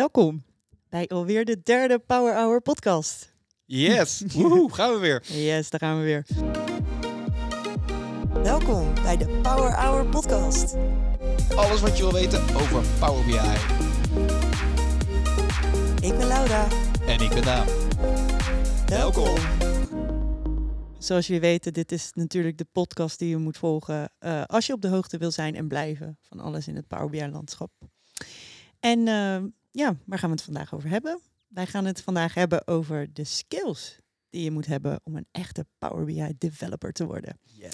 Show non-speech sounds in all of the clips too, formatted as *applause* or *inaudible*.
Welkom bij alweer de derde Power Hour podcast. Yes, *laughs* woehoe, gaan we weer. Yes, daar gaan we weer. Welkom bij de Power Hour podcast. Alles wat je wil weten over Power BI. Ik ben Laura. En ik ben Daan. Welkom. Zoals jullie weten, dit is natuurlijk de podcast die je moet volgen eh, als je op de hoogte wil zijn en blijven van alles in het Power BI landschap. En uh, ja, waar gaan we het vandaag over hebben? Wij gaan het vandaag hebben over de skills die je moet hebben om een echte Power BI developer te worden. Yes.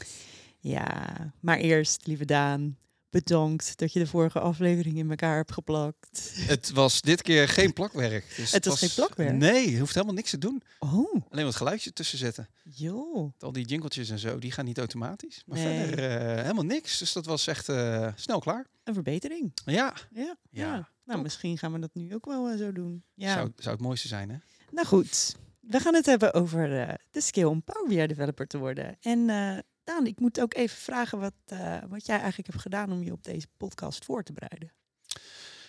Ja, maar eerst, lieve Daan, bedankt dat je de vorige aflevering in elkaar hebt geplakt. Het was dit keer geen plakwerk. Dus het, was geen plakwerk? Nee, je hoeft helemaal niks te doen. Oh. Alleen wat geluidjes tussen zetten. Jo. Al die jingletjes en zo, die gaan niet automatisch. Maar Nee. verder eh, helemaal niks. Dus dat was echt eh, snel klaar. Een verbetering. Ja, Ja. Ja, ja. Nou, misschien gaan we dat nu ook wel eh, zo doen. Ja. Zou, zou het mooiste zijn, hè? Nou goed, we gaan het hebben over eh, de skill om Power BI developer te worden. En eh, Daan, ik moet ook even vragen wat, wat jij eigenlijk hebt gedaan om je op deze podcast voor te bereiden.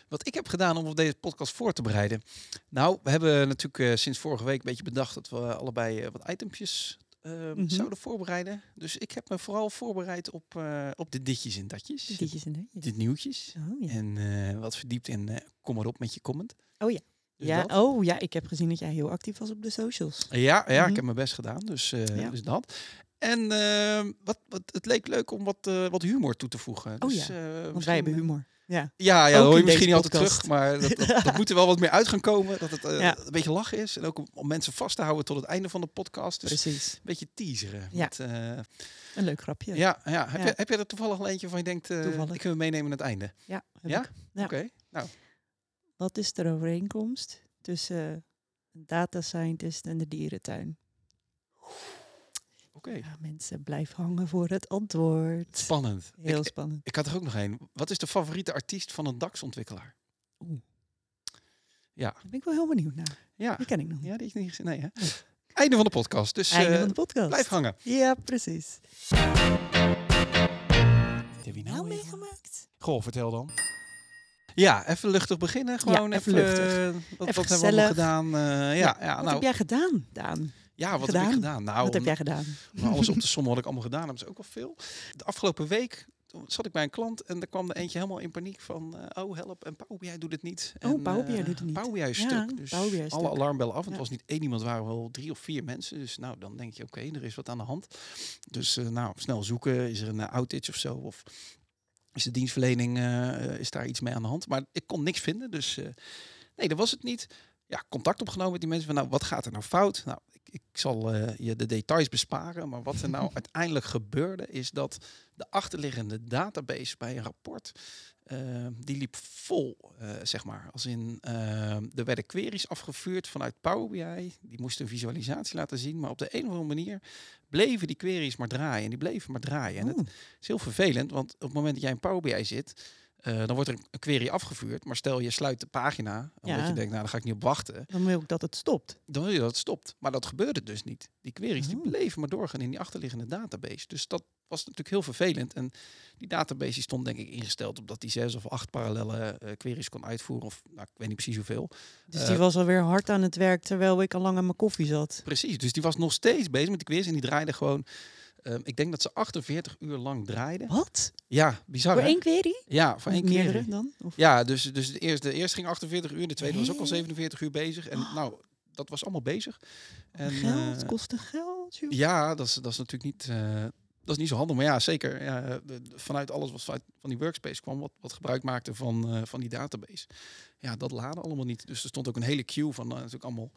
Wat ik heb gedaan om op deze podcast voor te bereiden. Nou, we hebben natuurlijk sinds vorige week een beetje bedacht dat we allebei wat itempjes eh, Mhm. zouden voorbereiden. Dus ik heb me vooral voorbereid op, eh, op de ditjes en datjes. Ditjes en datjes. Dit nieuwtjes. Oh ja. En eh, wat verdiept in eh, kom maar op met je comment. Oh ja. Dus ja. dat. Oh ja, ik heb gezien dat jij heel actief was op de socials. Ja, ja Mhm. ik heb mijn best gedaan. Dus, Ja. dus dat. En eh, wat, wat, het leek leuk om wat, wat humor toe te voegen. Oh dus, ja, Want wij hebben humor. Ja. Ja, ja dat hoor je misschien niet altijd terug. Maar dat, dat, *laughs* dat moet er wel wat meer uit gaan komen. Dat het eh, Ja. een beetje lachen is. En ook om, om mensen vast te houden tot het einde van de podcast. Dus Precies. een beetje teaseren. Ja. Met, eh, Een leuk grapje. ja, ja. Heb. Je, heb je er toevallig al eentje van je denkt, eh Toevallig. ik hem meenemen aan het einde? Ja, Ja? Oké. Wat is de overeenkomst tussen een data scientist en de dierentuin? Ja, mensen, blijf hangen voor het antwoord. Spannend. Heel Ik, spannend. ik had er ook nog een. Wat is de favoriete artiest van een DAX-ontwikkelaar? Oeh. Ja. Daar ben ik wel heel benieuwd naar. Ja. Die ken ik nog niet. Ja, die is niet gezien. Nee, hè? Nee. Einde van de podcast. Dus Einde eh, van de podcast. blijf hangen. Ja, precies. Wat heb je Nou weer? meegemaakt? Goh, vertel dan. Ja, even luchtig beginnen. Gewoon even even, luchtig. eh, wat, Even wat hebben we gedaan? Eh, ja, ja, Wat nou, heb jij gedaan, Daan? Ja, wat heb gedaan? ik gedaan? Nou, Wat heb jij gedaan? om alles op te sommen wat ik allemaal gedaan heb, is ook wel veel. De afgelopen week zat ik bij een klant en er kwam er eentje helemaal in paniek van, eh, oh help, en Power BI doet het niet. Oh, En, Power BI eh, doet het niet. Is Ja, stuk. Dus alle stuk. alarmbellen af. Ja. Het was niet één iemand, het waren wel drie of vier mensen. Dus nou, dan denk je, oké, er is wat aan de hand. Dus eh, nou, snel zoeken. Is er een outage of zo? Of is de dienstverlening, is daar iets mee aan de hand? Maar ik kon niks vinden, dus nee, dat was het niet. Ja, contact opgenomen met die mensen van, nou, wat gaat er nou fout? Nou, ik, zal eh, je de details besparen, maar wat er nou *laughs* uiteindelijk gebeurde, is dat de achterliggende database bij een rapport, eh, die liep vol, eh, zeg maar. Als in, er werden queries afgevuurd vanuit Power BI, die moesten een visualisatie laten zien, maar op de een of andere manier bleven die queries maar draaien en die bleven maar draaien. En het Oeh. is heel vervelend, want op het moment dat jij in Power BI zit, eh, dan wordt er een query afgevuurd. Maar stel je sluit de pagina, omdat Ja. je denkt, nou dan ga ik niet op wachten. Dan wil ik dat het stopt. Dan wil je dat het stopt. Maar dat gebeurde dus niet. Die queries die Oh. bleven maar doorgaan in die achterliggende database. Dus dat was natuurlijk heel vervelend. En die database die stond denk ik ingesteld op dat die zes of acht parallele eh, queries kon uitvoeren. Of nou, ik weet niet precies hoeveel. Dus Eh, die was alweer hard aan het werk terwijl ik al lang aan mijn koffie zat. Precies. Dus die was nog steeds bezig met die queries. En die draaide gewoon, ehm, ik denk dat ze 48 uur lang draaiden. Wat? Ja, bizar Voor hè? één query? Ja, voor één query. dan? Of? Ja, dus, dus de, eerste, de eerste ging 48 uur, de tweede was ook al Hé? 47 uur bezig. En nou, dat was allemaal bezig. En, geld, eh, kostte geld. joh. ja, dat is, dat is natuurlijk niet, eh, dat is niet zo handig. Maar ja, zeker. Ja, de- de- vanuit alles wat vanuit- van die workspace kwam, wat, wat gebruik maakte van, eh, van die database. Ja, dat laden allemaal niet. Dus er stond ook een hele queue van natuurlijk allemaal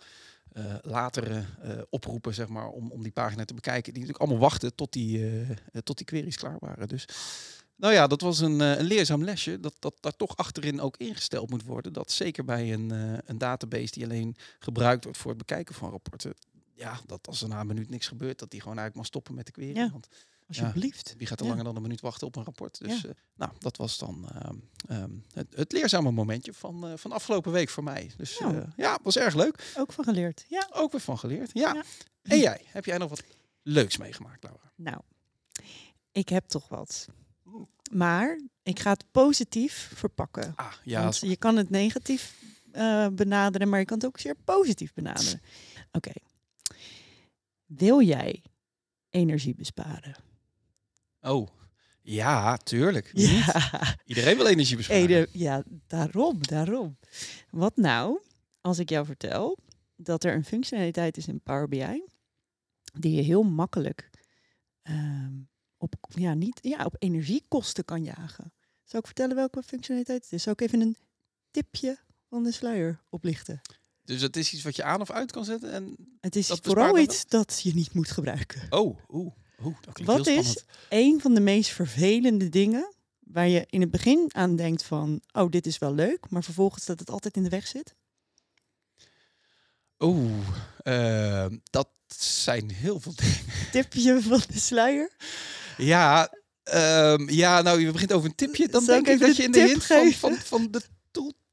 eh, latere eh, oproepen, zeg maar, om, om die pagina te bekijken. Die natuurlijk allemaal wachten tot die, eh, tot die queries klaar waren. Dus nou ja, dat was een, een leerzaam lesje. Dat, dat daar toch achterin ook ingesteld moet worden. Dat zeker bij een, een database die alleen gebruikt wordt voor het bekijken van rapporten. Ja, dat als er na een minuut niks gebeurt, dat die gewoon eigenlijk maar stoppen met de query. Ja. Want Alsjeblieft. wie gaat er Ja. langer dan een minuut wachten op een rapport? Dus Ja. eh, nou, dat was dan ehm, ehm, het, het leerzame momentje van, eh, van afgelopen week voor mij. Dus Nou. ja, ja was erg leuk. Ook van geleerd. Ja. Ook weer van geleerd. Ja. Ja. En jij, heb jij nog wat leuks meegemaakt, Laura? Nou, ik heb toch wat. Maar ik ga het positief verpakken. Ah, ja, Want je kan het negatief eh, benaderen, maar je kan het ook zeer positief benaderen. Oké. Wil jij energie besparen? Oh, ja, tuurlijk. Ja, Iedereen wil energie besparen. Ede- ja, daarom, daarom. Wat nou als ik jou vertel dat er een functionaliteit is in Power BI die je heel makkelijk ehm, op, ja, niet, ja, op energiekosten kan jagen. Zal ik vertellen welke functionaliteit het is? Zal ik even een tipje van de sluier oplichten? Dus het is iets wat je aan of uit kan zetten. En... Het is Dat vooral iets dat je niet moet gebruiken. Oh, oeh, oeh, dat Wat is een van de meest vervelende dingen waar je in het begin aan denkt van, oh, dit is wel leuk, maar vervolgens dat het altijd in de weg zit? Oeh, eh, dat zijn heel veel *laughs* dingen. Tipje van de sluier? Ja, ehm, ja, nou, je begint over een tipje. Dan Zal denk ik dat je in de hint van, van, van de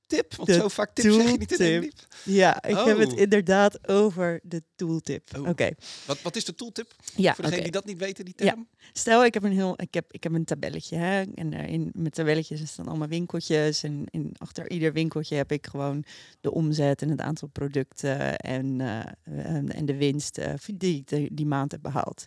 tooltip. Want De zo vaak tip zeg je niet in tip. Ja, ik heb het Oh. inderdaad over de tooltip. Oh. Oké, Wat, wat is de tooltip? ja, Voor degene oké. die dat niet weten, die Ja. term. Stel, ik heb een heel, ik heb, ik heb een tabelletje, hè, en in mijn tabelletjes staan allemaal winkeltjes, en in, achter ieder winkeltje heb ik gewoon de omzet en het aantal producten en, eh, en, en de winst eh, die ik die maand heb behaald.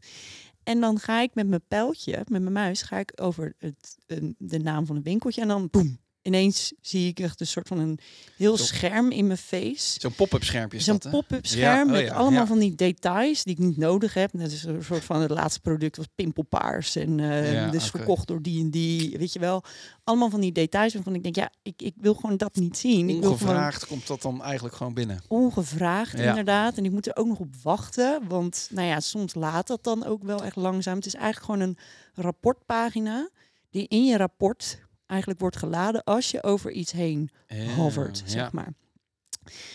En dan ga ik met mijn pijltje, met mijn muis, ga ik over het, een- de naam van een winkeltje en dan boem. Ineens zie ik echt een soort van een heel scherm in mijn face. Zo'n pop-up schermpje is Zo'n pop-up scherm Ja, oh met allemaal ja. van die details die ik niet nodig heb. Dat is een soort van het laatste product was pimpelpaars en eh dus verkocht door die en die, weet je wel. Allemaal van die details waarvan ik denk, ja, ik, ik wil gewoon dat niet zien. Ik wil gewoon Ongevraagd komt dat dan eigenlijk gewoon binnen. ongevraagd inderdaad. En ik moet er ook nog op wachten, want nou ja, soms laat dat dan ook wel echt langzaam. Het is eigenlijk gewoon een rapportpagina die in je rapport eigenlijk wordt geladen als je over iets heen hovert, zeg ja. maar.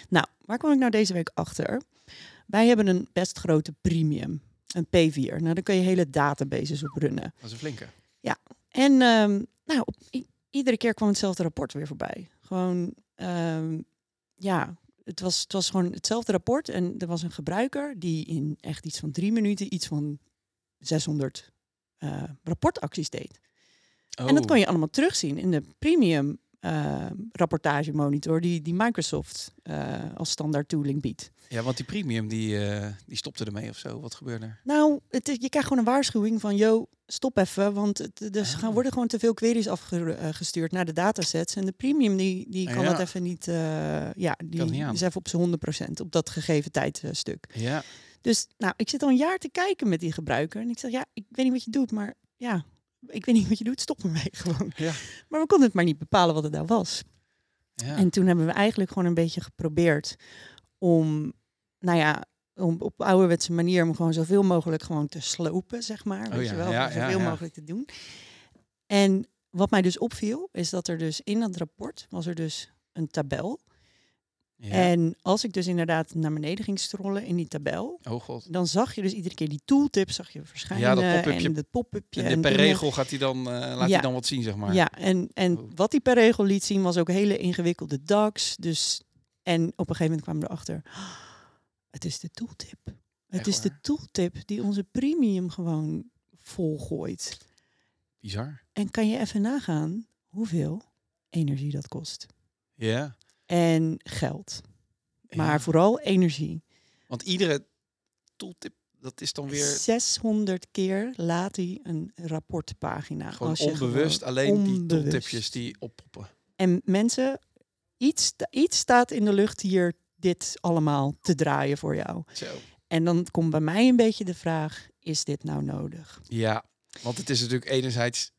Nou, waar kwam ik nou deze week achter? Wij hebben een best grote premium, een P4. Nou, daar kun je hele databases op runnen. Dat is een flinke. En ehm, nou, op, iedere keer kwam hetzelfde rapport weer voorbij. Gewoon, ehm, ja, het was, het was gewoon hetzelfde rapport. En er was een gebruiker die in echt iets van drie minuten iets van 600 eh, rapportacties deed. En dat Oh. kon je allemaal terugzien in de premium eh rapportage monitor die, die Microsoft eh, als standaard tooling biedt. Ja, want die premium die, eh, die stopte ermee of zo. Wat gebeurde er? Nou, het is, je krijgt gewoon een waarschuwing van, yo, stop even, want er gaan, Ah. worden gewoon te veel queries afgestuurd naar de datasets. En de premium die, die kan Ja. dat even niet, ja, die niet is even op zijn 100% op dat gegeven tijdstuk. Ja. Dus nou, ik zit al een jaar te kijken met die gebruiker en ik zeg, ja, ik weet niet wat je doet, maar ja, ik weet niet wat je doet, stop ermee *laughs* gewoon. Ja. Maar we konden het maar niet bepalen wat het nou was. ja. En toen hebben we eigenlijk gewoon een beetje geprobeerd om, nou ja, om op ouderwetse manier om gewoon zoveel mogelijk gewoon te slopen, zeg maar. Oh weet ja, je wel, ja, zoveel mogelijk te doen. En wat mij dus opviel, is dat er dus in dat rapport was er dus een tabel. Ja. En als ik dus inderdaad naar beneden ging scrollen in die tabel, Oh god. dan zag je dus iedere keer die tooltip zag je verschijnen Ja, dat pop-upje. en pop-upje. En, en per dingen. regel gaat hij dan, eh, laat Ja. hij dan wat zien, zeg maar. Ja, en, en Oh. wat hij per regel liet zien was ook hele ingewikkelde DAX. Dus, en op een gegeven moment kwamen we erachter, "Ah, het is de tooltip. Het Echt is de tooltip die onze premium gewoon volgooit. Bizar. En kan je even nagaan hoeveel energie dat kost? Ja. En geld. Maar Ja. vooral energie. Want iedere tooltip, dat is dan weer 600 keer laat hij een rapportpagina. gewoon als onbewust gewoon alleen die tooltipjes die oppoppen. En mensen, iets, iets staat in de lucht hier dit allemaal te draaien voor jou. Zo. En dan komt bij mij een beetje de vraag, is dit nou nodig? Ja, want het is natuurlijk enerzijds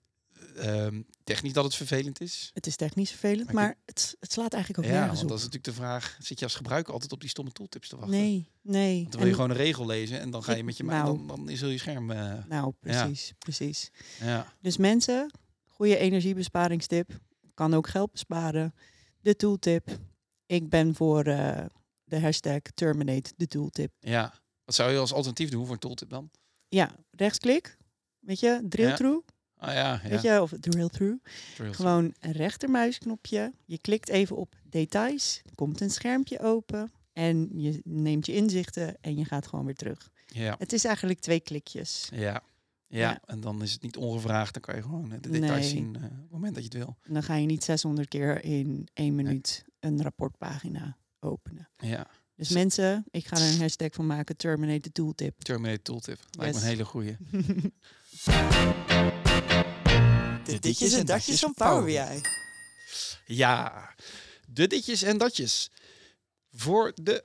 ehm, technisch dat het vervelend is. Het is technisch vervelend, Maar maar, het, het slaat eigenlijk ook Ja, nergens want op. dat is natuurlijk de vraag, zit je als gebruiker altijd op die stomme tooltips te wachten? Nee, nee. Want dan wil je gewoon een regel lezen en dan ga je met je nou. dan, dan is heel je scherm. eh, Nou, precies, precies. ja. Dus mensen, goede energiebesparingstip. Kan ook geld besparen. De tooltip. Ik ben voor eh, de hashtag terminate de tooltip. ja. Wat zou je als alternatief doen voor een tooltip dan? Ja, rechtsklik. Weet je, drill through. Ah ja, ja. Weet je, of drill through. Gewoon een rechtermuisknopje. Je klikt even op details. Er komt een schermpje open. En je neemt je inzichten en je gaat gewoon weer terug. Ja, Het is eigenlijk twee klikjes. ja. Ja, Ja. en dan is het niet ongevraagd. Dan kan je gewoon eh, de details Nee. zien eh, op het moment dat je het wil. Dan ga je niet 600 keer in één minuut een rapportpagina openen. Ja, Dus mensen, ik ga er een hashtag van maken, Terminate the Tooltip. Terminator Tooltip. Lijkt me een hele goeie. *laughs* De ditjes en datjes van Power BI. Ja, de ditjes en datjes. Voor de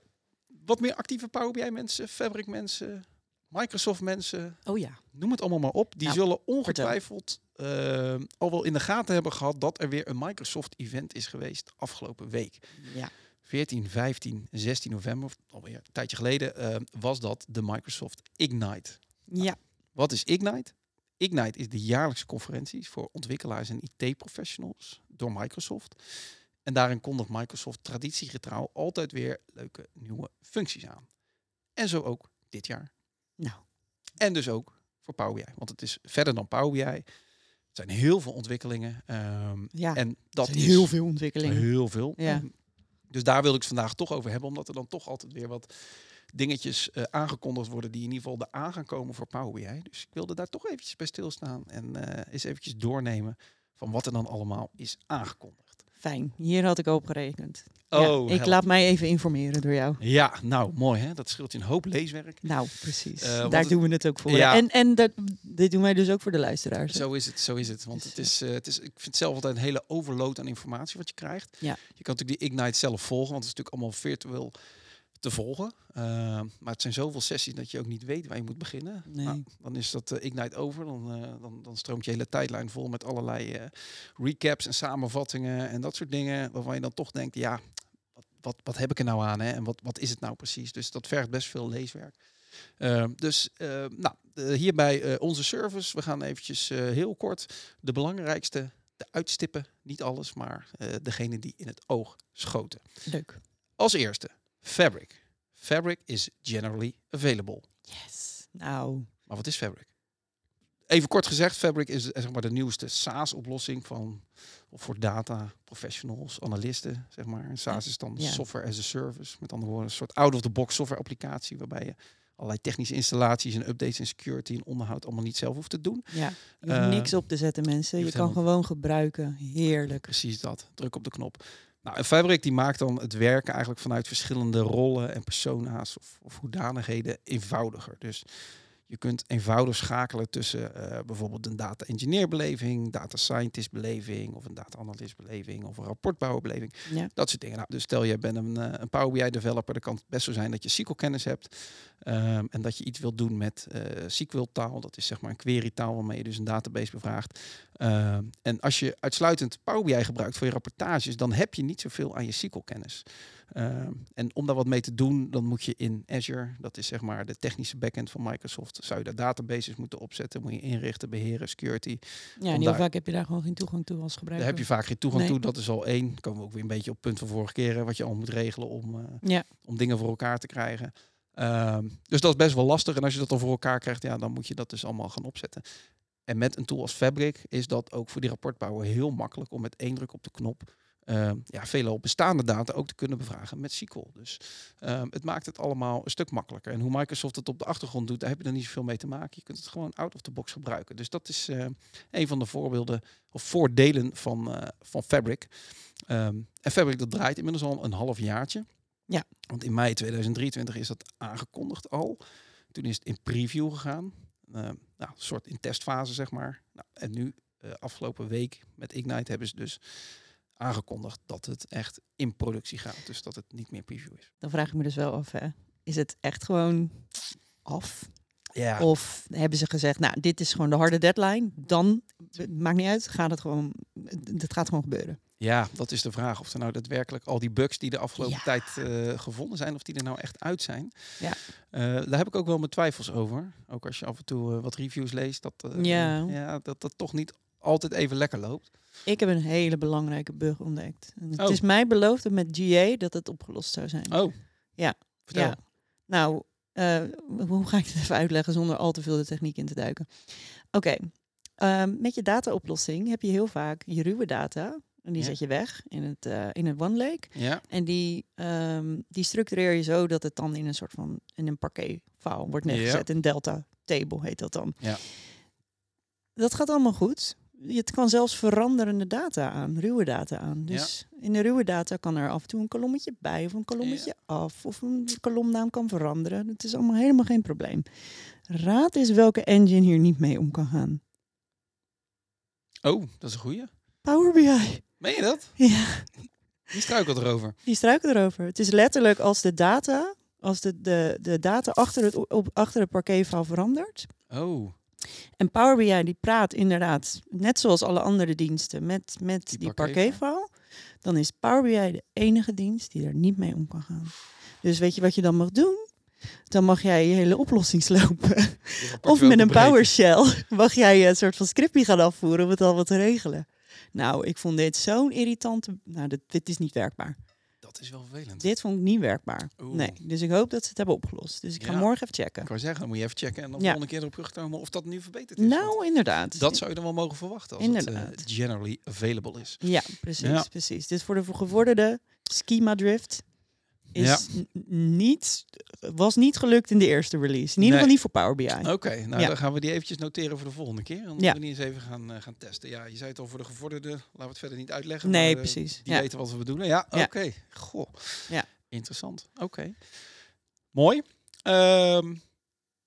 wat meer actieve Power BI mensen, Fabric mensen, Microsoft mensen, Oh ja. noem het allemaal maar op. Die Nou, zullen ongetwijfeld eh, al wel in de gaten hebben gehad dat er weer een Microsoft event is geweest afgelopen week. Ja. 14, 15, 16 november, alweer een tijdje geleden, eh, was dat de Microsoft Ignite. Ja. Wat is Ignite? Ignite is de jaarlijkse conferentie voor ontwikkelaars en IT-professionals door Microsoft. En daarin kondigt Microsoft traditiegetrouw altijd weer leuke nieuwe functies aan. En zo ook dit jaar. Nou. En dus ook voor Power BI. Want het is verder dan Power BI. Het zijn heel veel ontwikkelingen. ehm, Ja. en dat is heel veel ontwikkelingen. Heel veel. Ja. Dus daar wil ik het vandaag toch over hebben. Omdat er dan toch altijd weer wat dingetjes eh, aangekondigd worden die in ieder geval aan gaan komen voor Power BI. Dus ik wilde daar toch eventjes bij stilstaan en eh, eens eventjes doornemen van wat er dan allemaal is aangekondigd. Fijn, hier had ik op gerekend. Oh, ja, ik help. laat mij even informeren door jou. Ja, nou mooi hè. Dat scheelt je een hoop leeswerk. Nou, precies. Eh, Daar doen we het ook voor. Ja. En, en dat, dit doen wij dus ook voor de luisteraars. Zo is het, zo is het. Want Dus, het is, het is, ik vind het zelf altijd een hele overload aan informatie wat je krijgt. Ja. Je kan natuurlijk die Ignite zelf volgen, want het is natuurlijk allemaal virtueel te volgen. Uh, maar het zijn zoveel sessies dat je ook niet weet waar je moet beginnen. Nee. Nou, dan is dat eh, Ignite over. Dan, eh, dan, dan stroomt je hele tijdlijn vol met allerlei eh, recaps en samenvattingen en dat soort dingen. Waarvan je dan toch denkt, ja, wat, wat, wat heb ik er nou aan? Hè? En wat, wat is het nou precies? Dus dat vergt best veel leeswerk. Uh, dus uh, nou, uh, hierbij uh, onze service. We gaan eventjes uh, heel kort de belangrijkste de uitstippen. Niet alles, maar uh, degene die in het oog schoten. Leuk. Als eerste, Fabric. Fabric is generally available. Yes. Nou. Maar wat is Fabric? Even kort gezegd, Fabric is zeg maar de nieuwste SaaS-oplossing van of voor data professionals, analisten, zeg maar. En SaaS is dan Ja. software as a service, met andere woorden, een soort out-of-the-box software applicatie waarbij je allerlei technische installaties en updates en security en onderhoud allemaal niet zelf hoeft te doen. Ja, je hoeft Eh, niks op te zetten, mensen. je kan helemaal- gewoon gebruiken. Heerlijk. Precies dat. Druk op de knop. Nou, en Fabric die maakt dan het werken eigenlijk vanuit verschillende rollen en persona's of, of hoedanigheden eenvoudiger. Dus je kunt eenvoudig schakelen tussen eh, bijvoorbeeld een data engineer beleving, data scientist beleving of een data analyst beleving of een rapportbouwer beleving. Ja. Dat soort dingen. Nou, dus stel je bent een, eh, een Power BI developer, dan kan het best zo zijn dat je SQL kennis hebt ehm, en dat je iets wilt doen met eh SQL taal. Dat is zeg maar een query taal waarmee je dus een database bevraagt. Ehm, en als je uitsluitend Power BI gebruikt voor je rapportages, dan heb je niet zoveel aan je SQL kennis. Ehm, en om daar wat mee te doen, dan moet je in Azure, dat is zeg maar de technische backend van Microsoft, zou je daar databases moeten opzetten, moet je inrichten, beheren, security. Ja, en heel daar- vaak heb je daar gewoon geen toegang toe als gebruiker. Daar heb je vaak geen toegang Nee. toe, dat is al één. Dan komen we ook weer een beetje op het punt van vorige keer, hè, wat je al moet regelen om, eh, Ja. om dingen voor elkaar te krijgen. Ehm, dus dat is best wel lastig. En als je dat dan voor elkaar krijgt, ja, dan moet je dat dus allemaal gaan opzetten. En met een tool als Fabric is dat ook voor die rapportbouwer heel makkelijk om met één druk op de knop ehm, ja, veelal bestaande data ook te kunnen bevragen met SQL. Dus ehm, het maakt het allemaal een stuk makkelijker. En hoe Microsoft het op de achtergrond doet, daar heb je er niet zoveel mee te maken. Je kunt het gewoon out of the box gebruiken. Dus dat is eh, een van de voorbeelden of voordelen van, eh, van Fabric. Ehm, en Fabric dat draait inmiddels al een half jaartje. Ja. Want in mei 2023 is dat aangekondigd al. Toen is het in preview gegaan. Nou, een soort in testfase, zeg maar. Nou, en nu, eh, afgelopen week met Ignite, hebben ze dus aangekondigd dat het echt in productie gaat. Dus dat het niet meer preview is. Dan vraag ik me dus wel af, hè. Is het echt gewoon af? Ja, Of hebben ze gezegd, nou, dit is gewoon de harde deadline. Dan, maakt niet uit, gaat het gewoon, het gaat gewoon gebeuren. ja, dat is de vraag. Of er nou daadwerkelijk al die bugs die de afgelopen Ja. tijd eh, gevonden zijn, of die er nou echt uit zijn. Ja. Eh, daar heb ik ook wel mijn twijfels over. Ook als je af en toe eh, wat reviews leest, dat, Ja. ja, dat dat toch niet altijd even lekker loopt. Ik heb een hele belangrijke bug ontdekt. En het Oh. is mij beloofd met GA dat het opgelost zou zijn. Oh, Ja. Vertel. Ja. Nou, eh, hoe ga ik het even uitleggen zonder al te veel de techniek in te duiken? Oké, ehm, met je dataoplossing heb je heel vaak je ruwe data. En die Ja. zet je weg in het, eh, in het OneLake. Ja, En die, ehm, die structureer je zo dat het dan in een soort van in een parquet file wordt Ja. neergezet. Een delta table heet dat dan. Ja. Dat gaat allemaal goed. Het kan zelfs veranderende data aan, ruwe data aan. Dus in de ruwe data kan er af en toe een kolommetje bij of een kolommetje af. Of een kolomnaam kan veranderen. Het is allemaal helemaal geen probleem. Raad is welke engine hier niet mee om kan gaan. Oh, dat is een goeie. Power BI. Meen je dat? Ja, Die struikelt erover. die struiken erover. Het is letterlijk als de data, als de, de, de data achter het, op, achter het parquetverhaal verandert. Oh, En Power BI die praat inderdaad, net zoals alle andere diensten, met, met Die die. Dan is Power BI de enige dienst die er niet mee om kan gaan. Dus weet je wat je dan mag doen? Dan mag jij je hele oplossing slopen. *laughs* Of met een PowerShell *laughs* mag jij een soort van scriptje gaan afvoeren om het allemaal te regelen. Nou, ik vond dit zo'n irritante... Nou, dit, dit is niet werkbaar. Dat is wel vervelend. Dit vond ik niet werkbaar. Oeh. Nee, dus ik hoop dat ze het hebben opgelost. Dus ik ga Ja. morgen even checken. Ik wou zeggen, dan moet je even checken en dan Ja. volgende keer erop terugkomen of dat nu verbeterd is. Nou, inderdaad. dat zou je dan wel mogen verwachten als het eh, generally available is. Ja, precies, Ja. precies. Dit voor de gevorderde schema drift is Ja. niet, was niet gelukt in de eerste release. In ieder Nee. geval niet voor Power BI. Oké, nou Ja. dan gaan we die eventjes noteren voor de volgende keer. Dan moeten Ja. we die eens even gaan, eh, gaan testen. Ja, je zei het al voor de gevorderde, laten we het verder niet uitleggen. Nee, maar, eh, precies. Die weten wat we bedoelen. Ja, oké. Goh. Ja. Interessant. Oké. Mooi. Ehm,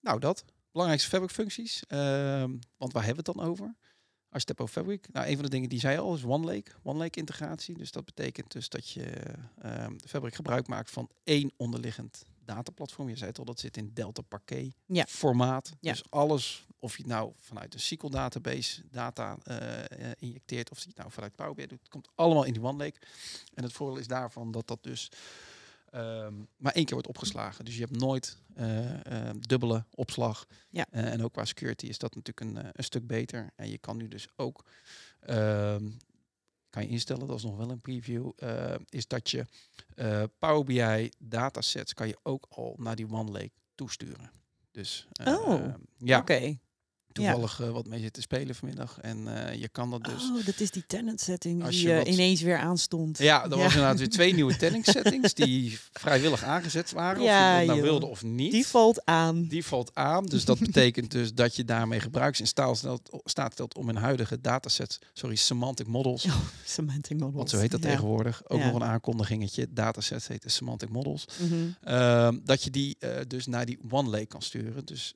nou, dat. Belangrijkste fabric functies. Ehm, want waar hebben we het dan over? Als je het hebt over fabric. Nou, een van de dingen die zei al is One Lake. One Lake integratie. Dus dat betekent dus dat je ehm de fabric gebruik maakt van één onderliggend dataplatform. Je zei het al, dat zit in Delta Parquet Ja. formaat. Ja. Dus alles, of je het nou vanuit een SQL database data eh, eh, injecteert, of je het nou vanuit Power BI doet, komt allemaal in die One Lake. En het voordeel is daarvan dat dat dus ehm, maar één keer wordt opgeslagen. Dus je hebt nooit eh, eh, dubbele opslag. Ja. Eh, en ook qua security is dat natuurlijk een, een stuk beter. En je kan nu dus ook, ehm, kan je instellen, dat is nog wel een preview, is dat je Power BI datasets kan je ook al naar die One Lake toesturen. Dus Oh, ja, Oké. Toevallig eh, wat mee zitten spelen vanmiddag. En eh, je kan dat dus. Oh, dat is die tenant setting die je eh, wat- ineens weer aanstond. Ja, er was Ja. inderdaad weer twee nieuwe *laughs* telling settings die vrijwillig aangezet waren. Of je dat nou joh. wilde of niet. Die valt aan. Die valt aan. Dus dat betekent dus dat je daarmee gebruiks in staat stelt om een huidige datasets, sorry, semantic models, Oh, semantic models. want zo heet dat tegenwoordig, ook nog een aankondigingetje. Datasets heten semantic models. Mhm. Ehm, dat je die dus naar die One Lake kan sturen. Dus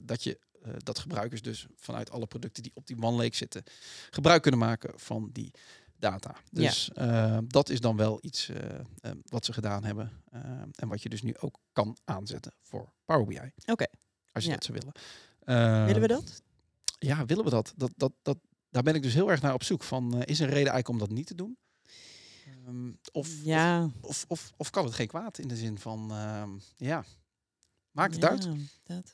dat je dat gebruikers dus vanuit alle producten die op die One Lake zitten, gebruik kunnen maken van die data. Ja. Dus eh, dat is dan wel iets eh, eh, wat ze gedaan hebben. eh, en wat je dus nu ook kan aanzetten voor Power BI. Oké. Als je Ja. dat zou willen. Eh, Willen we dat? Ja, willen we dat? dat, dat, dat daar ben ik dus heel erg naar op zoek. Van, eh, is er een reden eigenlijk om dat niet te doen? Ehm, of, ja. of, of, of kan het geen kwaad in de zin van, ehm, ja, maakt het ja, uit? Dat,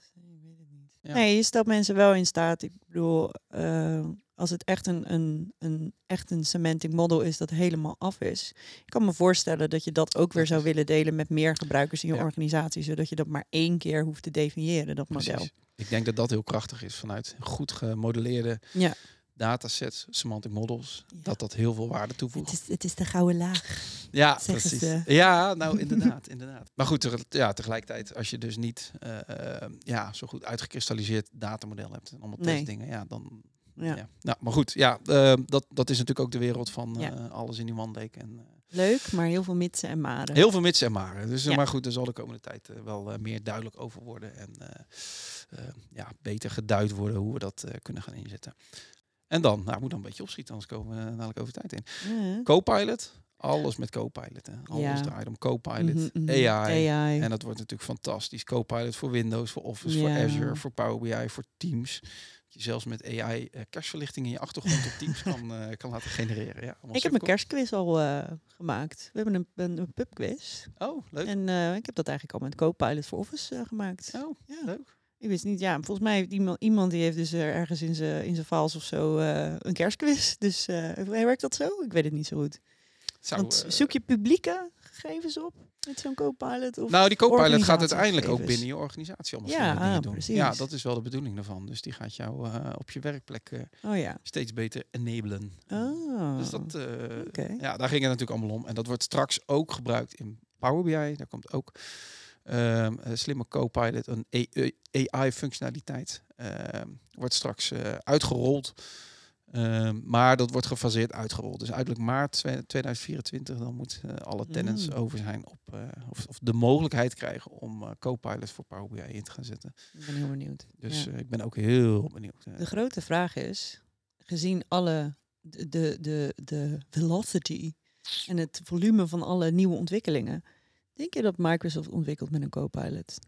Ja. Nee, je stelt mensen wel in staat. Ik bedoel, eh, als het echt een, een, een, echt een semantic model is dat helemaal af is. Ik kan me voorstellen dat je dat ook weer zou willen delen met meer gebruikers in je Ja. organisatie. Zodat je dat maar één keer hoeft te definiëren, dat model. Precies. Ik denk dat dat heel krachtig is vanuit goed gemodelleerde Ja. Datasets, semantic models. Ja. Dat dat heel veel waarde Het toevoegt. is, het is de gouden laag. Ja, precies. ze. Ja, nou inderdaad, *laughs* inderdaad. Maar goed, ja, tegelijkertijd, als je dus niet eh, ja, zo goed uitgekristalliseerd datamodel hebt en allemaal Nee. testdingen, ja, dan. Ja. Ja. Nou, maar goed, ja, eh, dat, dat is natuurlijk ook de wereld van Ja. alles in die mandeek. En Leuk, maar heel veel mitsen en maren. heel veel mits en maren. Dus Ja. maar goed, er zal de komende tijd wel meer duidelijk over worden en ja, beter geduid worden hoe we dat kunnen gaan inzetten. En dan, nou, moet dan een beetje opschieten, anders komen we eh, dadelijk over tijd in. Ja. Copilot, alles met Copilot. Hè. Alles Ja. draait om Copilot, Mhm, mhm. AI. AI. En dat wordt natuurlijk fantastisch. Copilot voor Windows, voor Office, voor. Azure, voor Power BI, voor Teams. Dat je zelfs met AI eh, kerstverlichting in je achtergrond op Teams kan, *laughs* eh, kan laten genereren. Ja, Ik heb mijn kerstquiz al gemaakt. We hebben een, een, een pubquiz. Oh, leuk. En ik heb dat eigenlijk al met Copilot voor Office gemaakt. Oh, Ja. leuk. Ik wist niet, ja, volgens mij heeft iemand, iemand die heeft dus eh, ergens in zijn in zijn files of zo eh, een kerstquiz. *laughs* Dus eh werkt dat zo? Ik weet het niet zo goed. Zou, Want zoek je publieke gegevens op met zo'n Copilot? Of nou, die Copilot gaat uiteindelijk ook binnen je organisatie allemaal Ja, dingen ah, doen. precies. Ja, dat is wel de bedoeling daarvan. Dus die gaat jou op je werkplek Oh ja. steeds beter enablen. Oh. Dus dat, ja, daar ging het natuurlijk allemaal om. En dat wordt straks ook gebruikt in Power BI. Daar komt ook Een slimme Copilot, een AI-functionaliteit, ehm, wordt straks eh, uitgerold. Ehm, maar dat wordt gefaseerd uitgerold. Dus uiterlijk maart 2024 dan moet eh, alle tenants Mm. over zijn op eh, of, of de mogelijkheid krijgen om eh, Copilot voor Power BI in te gaan zetten. Ik ben heel benieuwd. Dus Ja. ik ben ook heel benieuwd. De grote vraag is, gezien alle de, de, de, de velocity en het volume van alle nieuwe ontwikkelingen, denk je dat Microsoft ontwikkelt met een Copilot?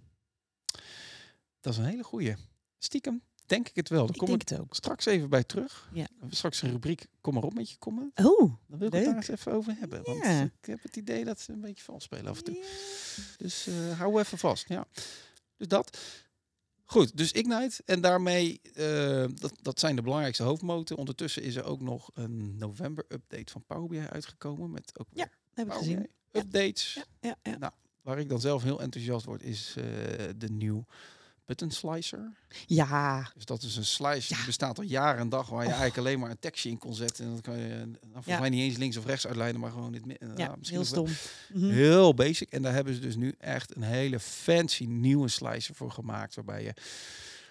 dat is een hele goeie. Stiekem denk ik het wel. Daar Ik kom ik het ook. straks even bij terug. Ja. Straks een rubriek Kom maar op met je komen. Oh, Dan wil ik het daar eens even over hebben. Want ik heb het idee dat ze een beetje vals spelen af en toe. Dus eh, hou even vast. Ja. Dus dat. Goed, dus Ignite. En daarmee, eh, dat, dat zijn de belangrijkste hoofdmoten. Ondertussen is er ook nog een november-update van Power BI uitgekomen. Met ook Ja, heb ik gezien. Updates. Ja, ja, ja. Nou, waar ik dan zelf heel enthousiast word, is eh, de nieuwe button slicer. ja, Dus dat is een slicer die bestaat al jaren en dag, waar je eigenlijk alleen maar een tekstje in kon zetten. En dan kan je eh, nou, volgens mij niet eens links of rechts uitlijnen, maar gewoon dit midden. ja heel stom. Mhm. Heel basic. En daar hebben ze dus nu echt een hele fancy nieuwe slicer voor gemaakt. Waarbij je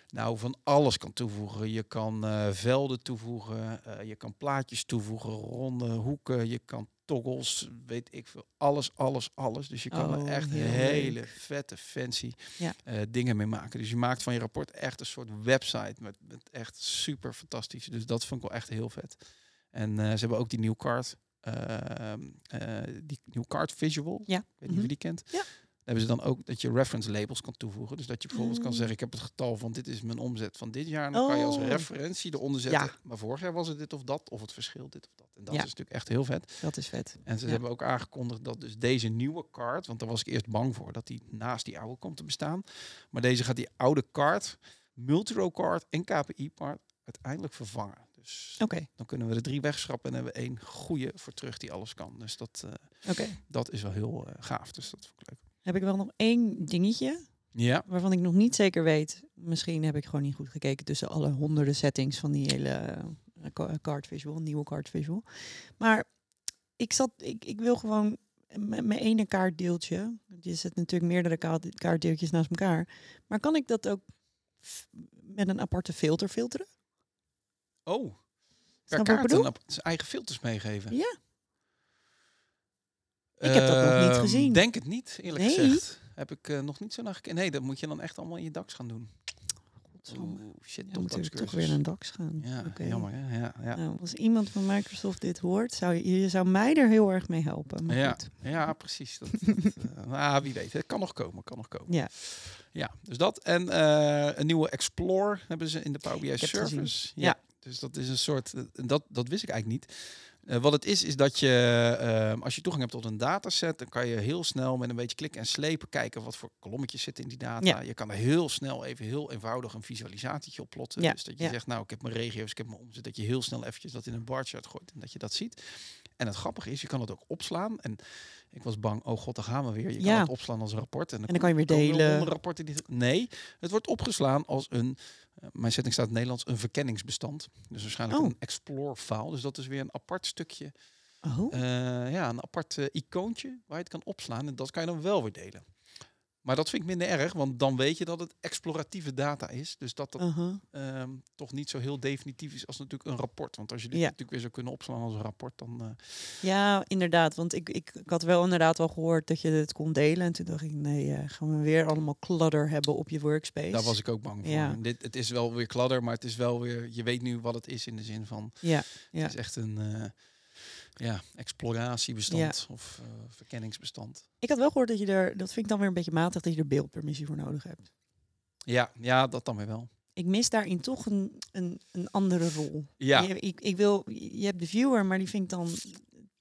nou van alles kan toevoegen. Je kan eh, velden toevoegen. eh, je kan plaatjes toevoegen. Ronde hoeken. Je kan toggles. Weet ik veel. Alles, alles, alles. Dus je kan Oh, er echt heel hele leuk. vette, fancy Ja. eh, dingen mee maken. Dus je maakt van je rapport echt een soort website. Met, met echt super fantastisch. Dus dat vond ik wel echt heel vet. En eh, ze hebben ook die nieuw card. ehm, eh, die nieuw card visual. Ja. Ik weet niet Mhm. of je die kent. Ja. Hebben ze dan ook dat je reference labels kan toevoegen. Dus dat je bijvoorbeeld kan Mm. zeggen, ik heb het getal van dit is mijn omzet van dit jaar. En dan kan je als Oh. referentie eronder zetten. Ja. Maar vorig jaar was het dit of dat, of het verschil dit of dat. En dat Ja. is natuurlijk echt heel vet. Dat is vet. En ze Ja. hebben ook aangekondigd dat dus deze nieuwe kaart, want daar was ik eerst bang voor, dat die naast die oude komt te bestaan. Maar deze gaat die oude kaart, Multiro kaart en KPI kaart uiteindelijk vervangen. Dus dan kunnen we de drie wegschrappen en hebben we één goede voor terug die alles kan. Dus dat, oké. dat is wel heel eh, gaaf. Dus dat vond ik leuk. Heb ik wel nog één dingetje Ja, waarvan ik nog niet zeker weet. Misschien heb ik gewoon niet goed gekeken tussen alle honderden settings van die hele ca- card visual, nieuwe card visual. Maar ik zat, ik, ik wil gewoon met mijn ene kaartdeeltje. Je zet natuurlijk meerdere kaart- kaartdeeltjes naast elkaar. Maar kan ik dat ook met een aparte filter filteren? Oh, per Snap kaart een eigen filters meegeven. Ja. Ik heb dat nog niet Ehm, gezien. Denk het niet, eerlijk Nee? gezegd. Heb ik eh, nog niet zo naar gekeken. Nee, dat moet je dan echt allemaal in je DAX gaan doen. Oeh, shit, Ja, top moet ik toch weer naar DAX gaan. Ja, jammer hè. Ja, ja. Nou, als iemand van Microsoft dit hoort, zou je, je zou mij er heel erg mee helpen. Maar Ja, goed. ja, precies. Dat, dat, *laughs* eh, nou, wie weet, het kan nog komen, kan nog komen. Ja. Ja, dus dat. En eh, een nieuwe Explore hebben ze in de Power BI. Service. Ja. Dus dat is een soort, dat, dat wist ik eigenlijk niet. Eh, wat het is, is dat je, eh, als je toegang hebt tot een dataset, dan kan je heel snel met een beetje klikken en slepen kijken wat voor kolommetjes zitten in die data. Ja. Je kan er heel snel even heel eenvoudig een visualisatietje op plotten. Ja, Dus dat je ja. zegt, nou, ik heb mijn regio's, ik heb mijn omzet, dat je heel snel eventjes dat in een bar chart gooit en dat je dat ziet. En het grappige is, je kan het ook opslaan. En ik was bang, oh god, daar gaan we weer. Je Ja. kan het opslaan als rapport. En dan, En dan kan je weer er delen. honderd rapporten die... Nee, het wordt opgeslaan als een, mijn setting staat in het Nederlands, een verkenningsbestand. Dus waarschijnlijk Oh. een explore file. Dus dat is weer een apart stukje, Oh, eh, ja, een apart eh, icoontje waar je het kan opslaan. En dat kan je dan wel weer delen. Maar dat vind ik minder erg, want dan weet je dat het exploratieve data is. Dus dat dat uh-huh. ehm, toch niet zo heel definitief is als natuurlijk een rapport. Want als je dit Ja. natuurlijk weer zou kunnen opslaan als een rapport, dan... eh, ja, inderdaad. Want ik, ik, ik had wel inderdaad wel gehoord dat je het kon delen. En toen dacht ik, nee, eh, gaan we weer allemaal clutter hebben op je workspace. Daar was ik ook bang voor. Ja. Dit, het is wel weer kladder, maar het is wel weer. Je weet nu wat het is in de zin van. Ja, ja. Het is echt een eh, ja, exploratiebestand of eh, verkenningsbestand. Ik had wel gehoord dat je er, dat vind ik dan weer een beetje matig, dat je er beeldpermissie voor nodig hebt. Ja, ja, dat dan weer wel. Ik mis daarin toch een, een, een andere rol. Ja, Je, ik, ik wil, je hebt de viewer, maar die vind ik dan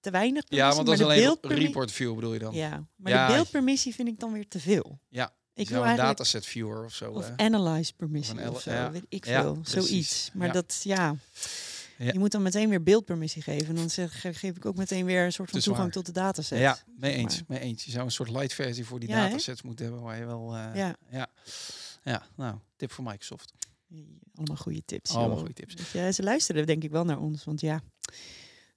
te weinig ja permissie. want dat is alleen report view bedoel je dan? Ja, maar Ja. de beeldpermissie vind ik dan weer te veel. Ja, Ik wil een dataset viewer of zo. of hè? analyze permissie Of zo, ja. weet ik Ja, veel, zoiets. Maar Ja. dat, ja, Ja. je moet dan meteen weer beeldpermissie geven. En dan zeg, ge- geef ik ook meteen weer een soort van toegang tot de dataset. Ja, mee eens, maar. mee eens. Je zou een soort light versie voor die Ja, datasets moeten hebben waar je wel. eh, Ja. ja. Ja, nou, tip voor Microsoft. Allemaal goede tips. Allemaal joh. goede tips. Weet je, ze luisteren denk ik wel naar ons, want ja,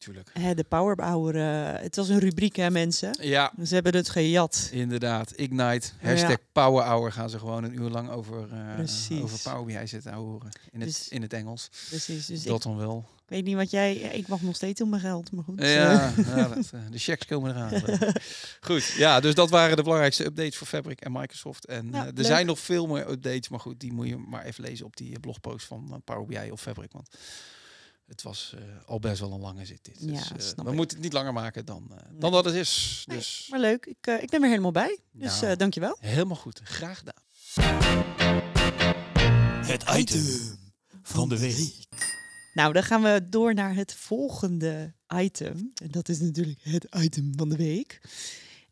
tuurlijk. Hè, de Powerbouwer. eh, het was een rubriek, hè, mensen. Ja, Ze hebben het gejat. inderdaad. Ignite. Hashtag Power Hour gaan ze gewoon een uur lang over, Precies. over Power BI zitten horen. In het, Dus- in het Engels. Precies. Dus ik, dat dan wel. ik weet niet wat jij... ja, Ik wacht nog steeds op mijn geld, maar goed. Ja, *laughs* ja dat, eh, de checks komen eraan. *laughs* goed, ja, dus dat waren de belangrijkste updates voor Fabric en Microsoft. En Ja, er leuk. zijn nog veel meer updates, maar goed, die moet je maar even lezen op die blogpost van Power BI of Fabric. Want het was eh, al best wel een lange zit dit. Ja, Dus, eh, snap we ik. moeten het niet langer maken dan, eh, Nee. dan dat het is. Nee, Dus Maar leuk, ik, eh, ik ben weer helemaal bij. Dus Nou. eh dankjewel. helemaal goed. Graag gedaan. Het item van de week. Nou, dan gaan we door naar het volgende item. En dat is natuurlijk het item van de week.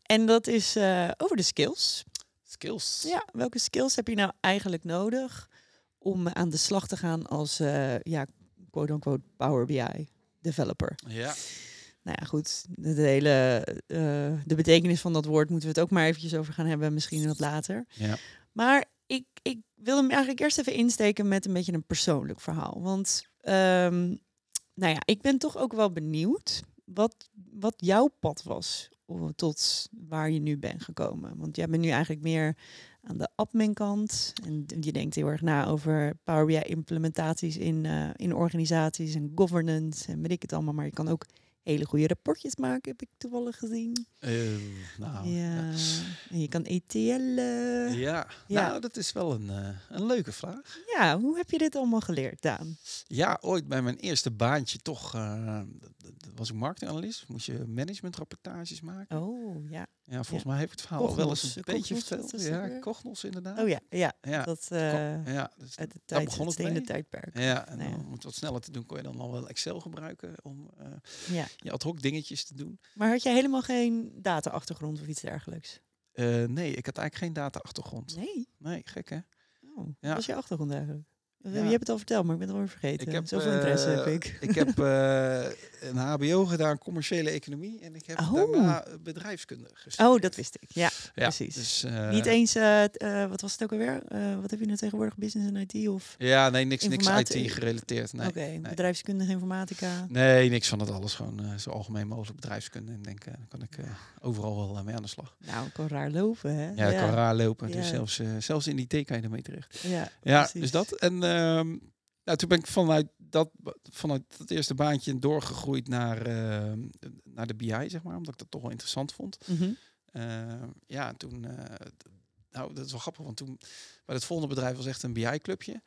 En dat is eh, over de skills. Skills. Ja, welke skills heb je nou eigenlijk nodig om aan de slag te gaan als, eh, ja, quote-unquote Power BI developer? Ja. Nou ja, goed. De, hele, eh, de betekenis van dat woord moeten we het ook maar eventjes over gaan hebben, misschien wat later. Ja. Maar ik, ik wil hem eigenlijk eerst even insteken met een beetje een persoonlijk verhaal. Want ehm, nou ja, ik ben toch ook wel benieuwd wat, wat jouw pad was o- tot waar je nu bent gekomen. Want jij bent nu eigenlijk meer aan de admin kant. En je denkt heel erg na over Power BI implementaties in, eh, in organisaties en governance en weet ik het allemaal. Maar je kan ook hele goede rapportjes maken, heb ik toevallig gezien. Eh, nou, ja. En je kan ETL. eh, Ja. Ja. nou, dat is wel een, eh, een leuke vraag. Ja, hoe heb je dit allemaal geleerd, Daan? Ja, ooit bij mijn eerste baantje toch was ik marketinganalist. Moest je managementrapportages maken. Oh, ja. Ja, volgens ja. mij ik het verhaal al wel eens een beetje verteld. Ja? Kognos inderdaad. Oh ja, ja. Ja, Dat eh ja dus uit de tijd, begon het stenen tijdperk. ja, en Nou ja. om het wat sneller te doen, kon je dan al wel Excel gebruiken om Ja. je ad hoc dingetjes te doen. Maar had jij helemaal geen data-achtergrond of iets dergelijks? Eh, nee, ik had eigenlijk geen data-achtergrond. Nee. Nee, gek hè? Oh. Wat is je achtergrond eigenlijk? Eh, Ja. Je hebt het al verteld, maar ik ben het alweer vergeten. Ik heb, Zoveel interesse eh, heb ik. Ik heb *laughs* eh, een HBO gedaan, commerciële economie. En ik heb Oh. daarna bedrijfskunde gestudeerd. Oh, dat wist ik. Ja, precies. Dus, eh, Niet eens, eh, eh, wat was het ook alweer? Eh, wat heb je nou tegenwoordig? Business en IT of? Ja, nee, niks, niks IT gerelateerd. Nee. Oké, bedrijfskundige informatica. nee, niks van het alles. Gewoon eh, zo algemeen mogelijk bedrijfskunde. En ik denk, eh, dan kan ik eh, overal wel eh, mee aan de slag. Nou, kan raar lopen, hè? Ja, ik kan raar lopen. Dus zelfs, eh, zelfs in IT kan je ermee terecht. Ja, Ja, dus dat. En nou, toen ben ik vanuit dat, vanuit dat eerste baantje doorgegroeid naar, eh, naar de BI, zeg maar. Omdat ik dat toch wel interessant vond. Mhm. Eh, ja, en toen, eh, nou, dat is wel grappig, want toen bij het volgende bedrijf was echt een BI-clubje.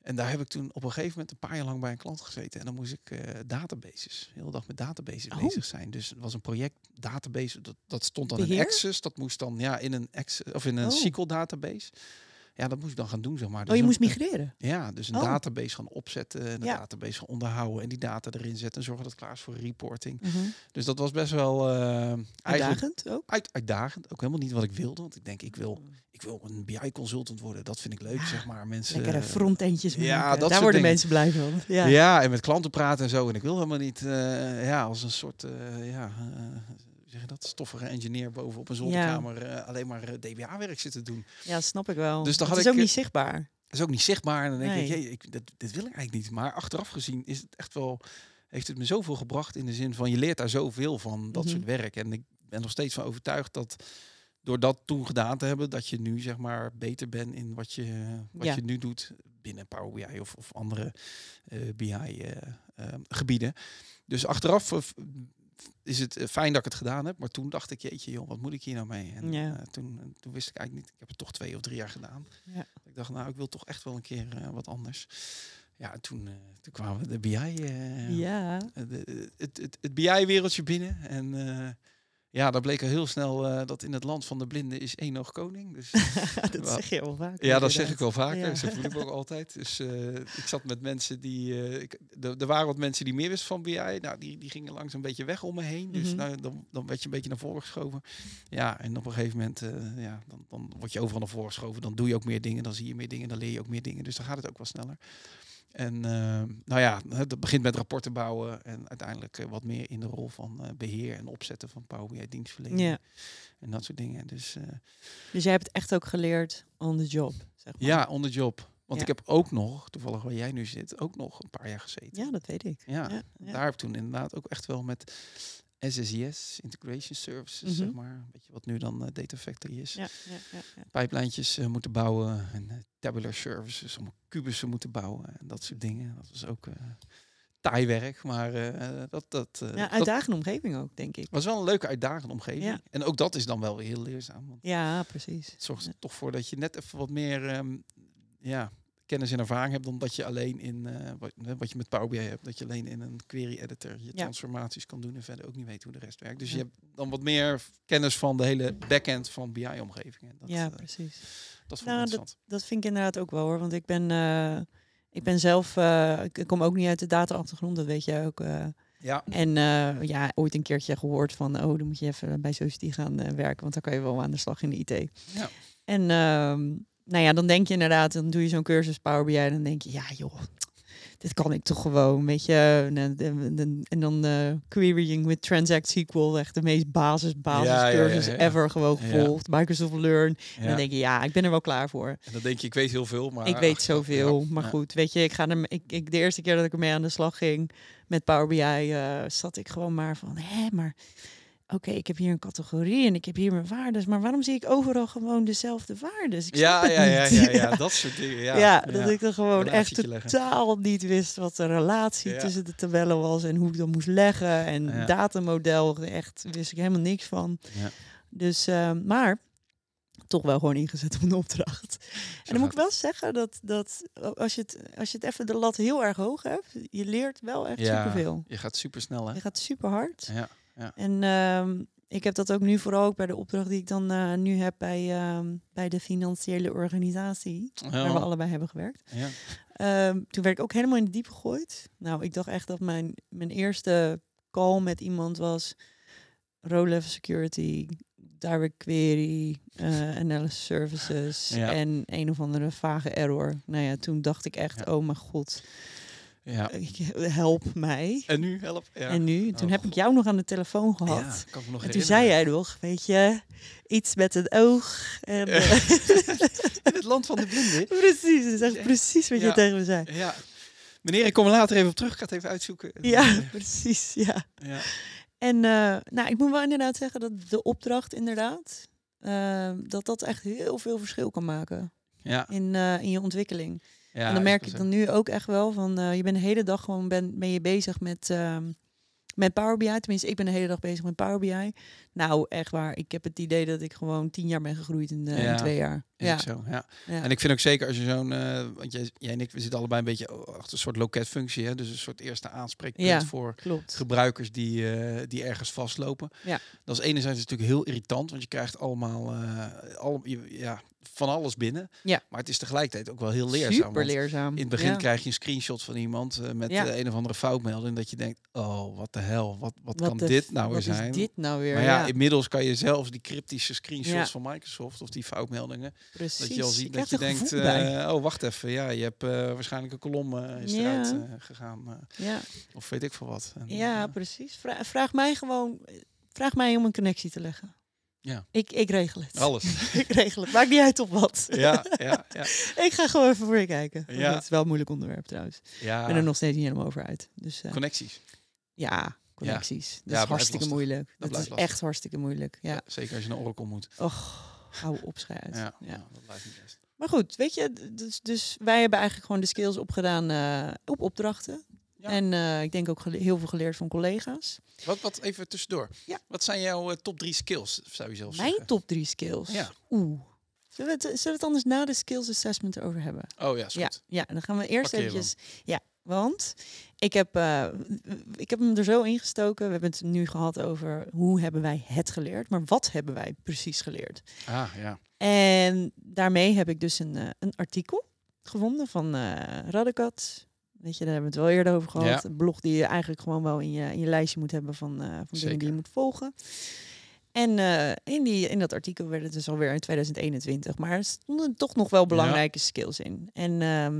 En daar heb ik toen op een gegeven moment een paar jaar lang bij een klant gezeten. En dan moest ik eh, databases, de hele dag met databases Oh. bezig zijn. Dus het was een project database, dat, dat stond dan in? Access. Dat moest dan ja, in een, Access, of in een Oh. SQL database. Ja, dat moest ik dan gaan doen, zeg maar. Oh, Dus je een- moest migreren? ja, dus een Oh. database gaan opzetten, een Ja. database gaan onderhouden en die data erin zetten en zorgen dat het klaar is voor reporting. Mhm. Dus dat was best wel eh, Uitdagend ook? uit, uitdagend. Ook helemaal niet wat ik wilde. Want ik denk, ik wil, ik wil een BI-consultant worden. Dat vind ik leuk, Ja, zeg maar. Mensen, Lekkere frontendjes ja, maken. dat Daar worden dingen. mensen blij van. Ja. ja. en met klanten praten en zo. En ik wil helemaal niet eh, ja, als een soort eh, ja, eh, zeg je dat, stoffige engineer boven op een zolderkamer eh, alleen maar eh, DBA-werk zitten doen. Ja, snap ik wel. Dus dan het had is ook ik, niet zichtbaar. Dat is ook niet zichtbaar. En dan denk ik, Nee. jee, ik dit, dit wil ik eigenlijk niet. Maar achteraf gezien is het echt wel, heeft het me zoveel gebracht in de zin van je leert daar zoveel van dat Mhm. soort werk. En ik ben nog steeds van overtuigd dat door dat toen gedaan te hebben, dat je nu zeg maar beter bent in wat je, wat Ja. je nu doet binnen Power BI of, of andere eh, BI-gebieden. dus achteraf eh, is het eh, fijn dat ik het gedaan heb. Maar toen dacht ik, jeetje joh, wat moet ik hier nou mee? En Ja. eh, toen, toen wist ik eigenlijk niet. Ik heb het toch twee of drie jaar gedaan. Ja. Ik dacht, nou, ik wil toch echt wel een keer eh, wat anders. Ja, en toen, eh, toen kwamen we de BI, eh, Ja. eh, de- het, het, het BI-wereldje binnen. En eh, ja, daar bleek al heel snel eh, dat in het land van de blinden is één oog koning. Dus *laughs* dat zeg je wel vaak. ja, dat zeg ik wel vaker. Ja. Zo voel ik ook altijd. Dus eh, ik zat met mensen die... eh, ik, er waren wat mensen die meer wisten van BI. Nou, die, die gingen langs een beetje weg om me heen. Dus Mhm. nou, dan, dan werd je een beetje naar voren geschoven. Ja, en op een gegeven moment... ja, dan, dan word je overal naar voren geschoven. Dan doe je ook meer dingen. Dan zie je meer dingen. Dan leer je ook meer dingen. Dus dan gaat het ook wel sneller. En eh, nou ja, het begint met rapporten bouwen. En uiteindelijk eh, wat meer in de rol van eh, beheer en opzetten van Power BI dienstverlening. Ja. En dat soort dingen. Dus... Dus jij hebt echt ook geleerd on the job. Zeg maar. ja, on the job. Want Ja. ik heb ook nog, toevallig waar jij nu zit, ook nog een paar jaar gezeten. Ja, dat weet ik. Ja, Ja, ja. daar heb ik toen inderdaad ook echt wel met SSIS, Integration Services, Mhm. zeg maar. Een beetje wat nu dan eh, Data Factory is. Ja, ja, ja, ja. Pijplijntjes eh, moeten bouwen en eh, tabular services, om kubussen moeten bouwen en dat soort dingen. Dat was ook taai werk, maar dat, dat, ja, dat uitdagende omgeving ook, denk ik. was wel een leuke uitdagende omgeving. En ook dat is dan wel weer heel leerzaam. Want Ja, precies. het zorgt er toch voor dat je net even wat meer ehm, ja, kennis en ervaring hebt dan dat je alleen in eh, wat, wat je met Power BI hebt, dat je alleen in een query editor je Ja. transformaties kan doen en verder ook niet weet hoe de rest werkt. Dus Ja. je hebt dan wat meer kennis van de hele backend van BI-omgevingen. Dat, ja, eh, precies. dat vond ik Nou, interessant. Dat vind ik inderdaad ook wel hoor. Want ik ben, eh, ik ben zelf, ik kom ook niet uit de data-achtergrond, dat weet jij ook. Ja, En ja, ooit een keertje gehoord van, oh, dan moet je even bij Society gaan werken, want dan kan je wel aan de slag in de IT. Ja. En ehm, nou ja, dan denk je inderdaad, dan doe je zo'n cursus Power BI, dan denk je, ja joh, dit kan ik toch gewoon, weet je. En, en, en- en dan eh, querying with Transact SQL, echt de meest basis, basis Ja, cursus ja, ja. ever gewoon gevolgd. Microsoft Learn. En dan denk je, ja, ik ben er wel klaar voor. en dan denk je, ik weet heel veel, maar... Ik weet *laughs* zoveel, maar goed, weet je, ik ga er, ik, ik, de eerste keer dat ik ermee aan de slag ging met Power BI, eh, zat ik gewoon maar van, hé, maar oké, ik heb hier een categorie en ik heb hier mijn waardes, maar waarom zie ik overal gewoon dezelfde waardes? Ik Ja, ja, ja, ja, ja, *laughs* dat soort dingen. Ja, Ja, dat ik er gewoon echt leggen. totaal niet wist wat de relatie tussen de tabellen was en hoe ik dat moest leggen. En datamodel, echt wist ik helemaal niks van. Ja. Dus, eh, maar toch wel gewoon ingezet op een opdracht. En dan moet ik wel zeggen dat, dat als, je het, als je het even de lat heel erg hoog hebt, je leert wel echt Ja. superveel. Je gaat super snel, hè? Je gaat super hard. Ja. En ehm, ik heb dat ook nu vooral ook bij de opdracht die ik dan eh, nu heb bij, ehm, bij de financiële organisatie, waar we allebei hebben gewerkt. Ja. Ehm, toen werd ik ook helemaal in de diep gegooid. Nou, ik dacht echt dat mijn, mijn eerste call met iemand was row-level security, direct query, eh, analysis services Ja. en een of andere vage error. Nou ja, toen dacht ik echt, Ja. oh mijn god, ja. ik- help mij. En nu, help. Ja. En nu, toen Oh, heb ik God. jou nog aan de telefoon gehad. Ja, kan ik me nog En toen herinneren. zei jij nog, weet je, iets met het oog. En, eh, *laughs* In het land van de blinden. *laughs* precies, dat is echt precies wat je tegen me zei. Ja. Meneer, ik kom er later even op terug. Ik ga het even uitzoeken. Ja, precies, ja. Ja. En eh, nou, ik moet wel inderdaad zeggen dat de opdracht inderdaad, eh, dat dat echt heel veel verschil kan maken Ja. in, eh, in je ontwikkeling. Ja. en dan merk ik dan nu ook echt wel van, eh, je bent de hele dag gewoon ben, ben je bezig met, ehm, met Power BI. Tenminste, ik ben de hele dag bezig met Power BI. Nou, echt waar. Ik heb het idee dat ik gewoon tien jaar ben gegroeid in, in Ja, twee jaar. Ja, zo, ja. ja. En ik vind ook zeker als je zo'n, eh, want jij, jij en ik, we zitten allebei een beetje achter een soort loketfunctie, hè? dus een soort eerste aanspreekpunt Ja. voor klopt. gebruikers die, eh, die ergens vastlopen. Ja. Dat is enerzijds natuurlijk heel irritant, want je krijgt allemaal al, je- ja, van alles binnen. Ja. Maar het is tegelijkertijd ook wel heel leerzaam. Super leerzaam. In het begin ja. krijg je een screenshot van iemand met Ja. een of andere foutmelding dat je denkt, oh, wat de hel, wat, wat, Wat kan dit nou weer wat zijn? is dit nou weer? Maar ja, ja, inmiddels kan je zelfs die cryptische screenshots Ja. van Microsoft of die foutmeldingen, precies. dat je al Ik ziet dat je denkt, eh, oh wacht even, ja, je hebt eh, waarschijnlijk een kolom eh, is Ja. eruit gegaan ja. of weet ik veel wat. En, ja, precies. Vra- vraag mij gewoon, vraag mij om een connectie te leggen. Ja. Ik, ik regel het. alles. *laughs* ik regel het. Maakt niet uit op wat. ja, ja, ja. *laughs* ik ga gewoon even voor je kijken. Ja. Het is wel een moeilijk onderwerp trouwens. Ik ja. ben er nog steeds niet helemaal over uit. Dus Connecties. ja, connecties. Dat blijft is hartstikke lastig. moeilijk. Dat, is lastig. echt hartstikke moeilijk. Ja. Zeker als je naar Oracle moet. Och, hou op, schei uit. Ja, Ja. ja. dat blijft niet best. Maar goed, weet je, dus, dus wij hebben eigenlijk gewoon de skills opgedaan eh, op opdrachten. Ja. En eh, ik denk ook heel veel geleerd van collega's. Wat, wat even tussendoor. Ja. Wat zijn jouw eh, top drie skills, zou je zelf Mijn zeggen? top drie skills. Ja. Oeh. Zullen we, het, zullen we het anders na de skills assessment erover hebben? Oh ja, is Ja, goed. ja, dan gaan we eerst eventjes... Ja, want ik heb, eh, ik heb hem er zo ingestoken. We hebben het nu gehad over hoe hebben wij het geleerd. Maar wat hebben wij precies geleerd? Ah, ja. En daarmee heb ik dus een, eh, een artikel gevonden van eh Raddekat. Weet je, daar hebben we het wel eerder over gehad. Ja. Een blog die je eigenlijk gewoon wel in je, in je lijstje moet hebben van, eh, van dingen die je moet volgen. En eh, in, die, in dat artikel werd het dus alweer in 2021. Maar er stonden toch nog wel belangrijke skills in. En ehm,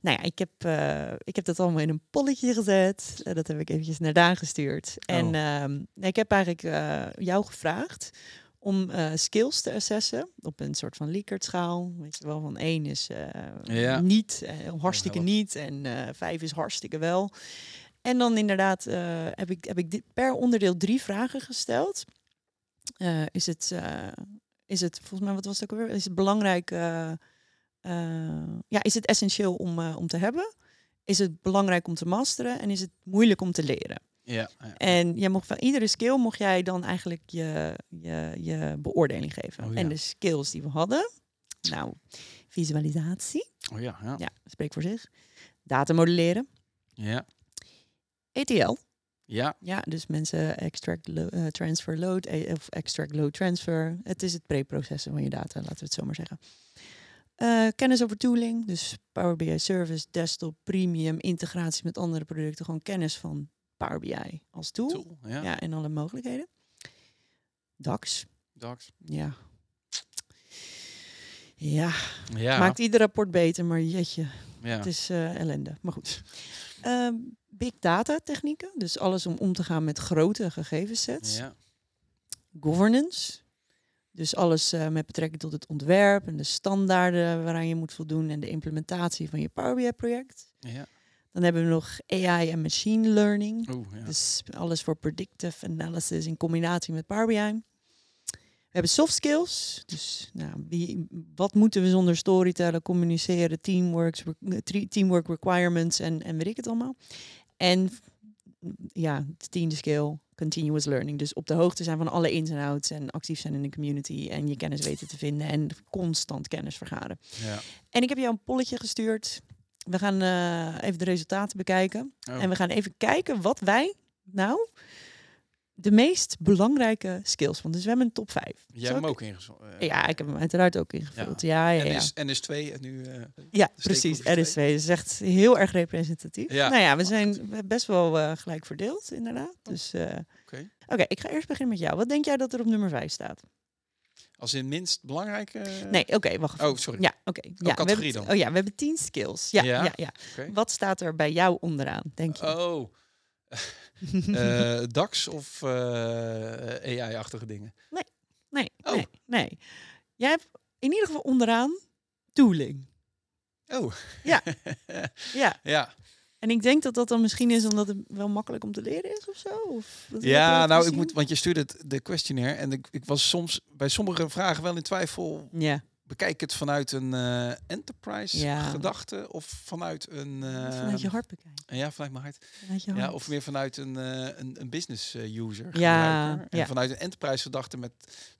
nou ja, ik heb, eh, ik heb dat allemaal in een polletje gezet. Eh, dat heb ik eventjes naar Daan gestuurd. En Oh. ehm, ik heb eigenlijk jou gevraagd om skills te assessen op een soort van Likert-schaal. Weet je wel, van één is Ja. niet, hartstikke niet en vijf is hartstikke wel. En dan inderdaad heb, ik, heb ik dit per onderdeel drie vragen gesteld. Eh, is, het, eh, is het, volgens mij, wat was het ook alweer? Is het belangrijk, eh, ja, is het essentieel om, om te hebben? Is het belangrijk om te masteren? En is het moeilijk om te leren? Ja, ja. En jij mocht van iedere skill mocht jij dan eigenlijk je, je, je beoordeling geven. Oh ja. En de skills die we hadden, nou, visualisatie, Oh ja, ja. ja, spreek voor zich. Data modelleren, Ja, ETL, ja. ja, dus mensen extract lo- eh, transfer load eh, of extract load transfer. Het is het preprocessen van je data, laten we het zo maar zeggen. Eh, kennis over tooling, dus Power BI Service, desktop, premium, integratie met andere producten, gewoon kennis van Power BI als tool. Tool, ja. Ja, en alle mogelijkheden. DAX, Dax. ja. Ja, Ja, maakt ieder rapport beter, maar jetje, ja. het is ellende. Maar goed. Ehm, big data technieken, dus alles om om te gaan met grote gegevenssets. ja. Governance, dus alles eh, met betrekking tot het ontwerp en de standaarden waaraan je moet voldoen en de implementatie van je Power BI project. ja. Dan hebben we nog AI en machine learning. Oeh, ja. Dus alles voor predictive analysis in combinatie met Power BI. We hebben soft skills. Dus nou, wie, wat moeten we zonder storytellen, communiceren, teamworks, teamwork requirements en, en weet ik het allemaal. En ja, de tiende skill, continuous learning. Dus op de hoogte zijn van alle ins en outs en actief zijn in de community en je kennis weten te vinden en constant kennis vergaren. ja. En ik heb jou een polletje gestuurd. We gaan eh, even de resultaten bekijken. Oh. En we gaan even kijken wat wij nou de meest belangrijke skills van. Dus we hebben een top 5. Jij hebt hem ook ingezongen. Ja, ik heb hem uiteraard ook ingevuld. Ja, ja, En ja. is, en is twee en nu... eh, ja precies. steekproef RS2 is echt heel erg representatief. Ja. Nou ja, we Oh, zijn best wel eh, gelijk verdeeld, inderdaad. Dus eh, Oké. oké, ik ga eerst beginnen met jou. Wat denk jij dat er op nummer 5 staat? Als in minst belangrijk? eh, Nee, oké, wacht. even. Oh, sorry. Ja, oké. Ja, we categorie hebben, dan? Oh ja, we hebben 10 skills. Ja, Ja? ja, ja. Wat staat er bij jou onderaan, denk je? Oh. *laughs* Eh, DAX of eh, AI-achtige dingen? Nee, Oh. nee, nee. Jij hebt in ieder geval onderaan tooling. Oh. Ja. *laughs* Ja, ja. en ik denk dat dat dan misschien is omdat het wel makkelijk om te leren is of zo. Of Ja, nou, ik moet, want je stuurde het, de questionnaire en ik, ik was soms bij sommige vragen wel in twijfel. Ja, Bekijk het vanuit een eh, enterprise Ja. gedachte of vanuit een... eh, vanuit je hart bekijken. Ja, vanuit mijn hart. Vanuit je Ja, of meer vanuit een, eh, een, een business eh, user. Ja. En ja. vanuit een enterprise gedachte met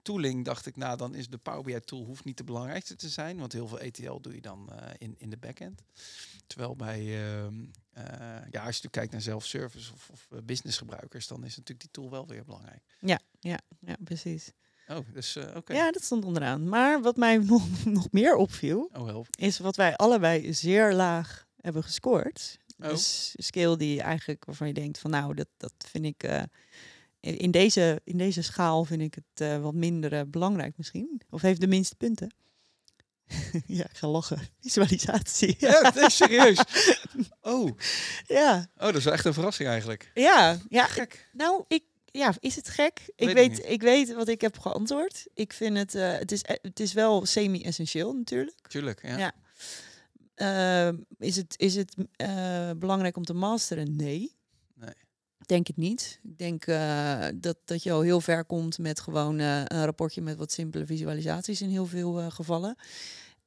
tooling dacht ik, nou dan is de Power BI tool hoeft niet de belangrijkste te zijn, want heel veel ETL doe je dan eh, in, in de backend. Terwijl bij, ehm, eh, ja, als je kijkt naar self-service of, of eh, business gebruikers, dan is natuurlijk die tool wel weer belangrijk. Ja, ja, ja, precies. Oh, dus eh. Ja, dat stond onderaan. Maar wat mij *laughs* nog, nog meer opviel, Oh, is wat wij allebei zeer laag hebben gescoord. Oh. Dus skill die eigenlijk waarvan je denkt van nou, dat, dat vind ik eh, in, deze, in deze schaal vind ik het eh, wat minder belangrijk misschien. Of heeft de minste punten. *laughs* ja, ik ga lachen. Visualisatie. Ja, nee, serieus. *laughs* Oh. ja, oh, dat is echt een verrassing eigenlijk. ja, ja. Gek. Nou, ik, ja, is het gek? Ik Weet ik weet, niet. ik weet wat ik heb geantwoord. Ik vind het, eh, het, is, eh, het is wel semi-essentieel natuurlijk. Tuurlijk, ja. Ja. Ehm, is het, is het eh, belangrijk om te masteren? Nee. Nee. Denk het niet. Ik denk eh, dat, dat je al heel ver komt met gewoon eh, een rapportje met wat simpele visualisaties in heel veel eh, gevallen.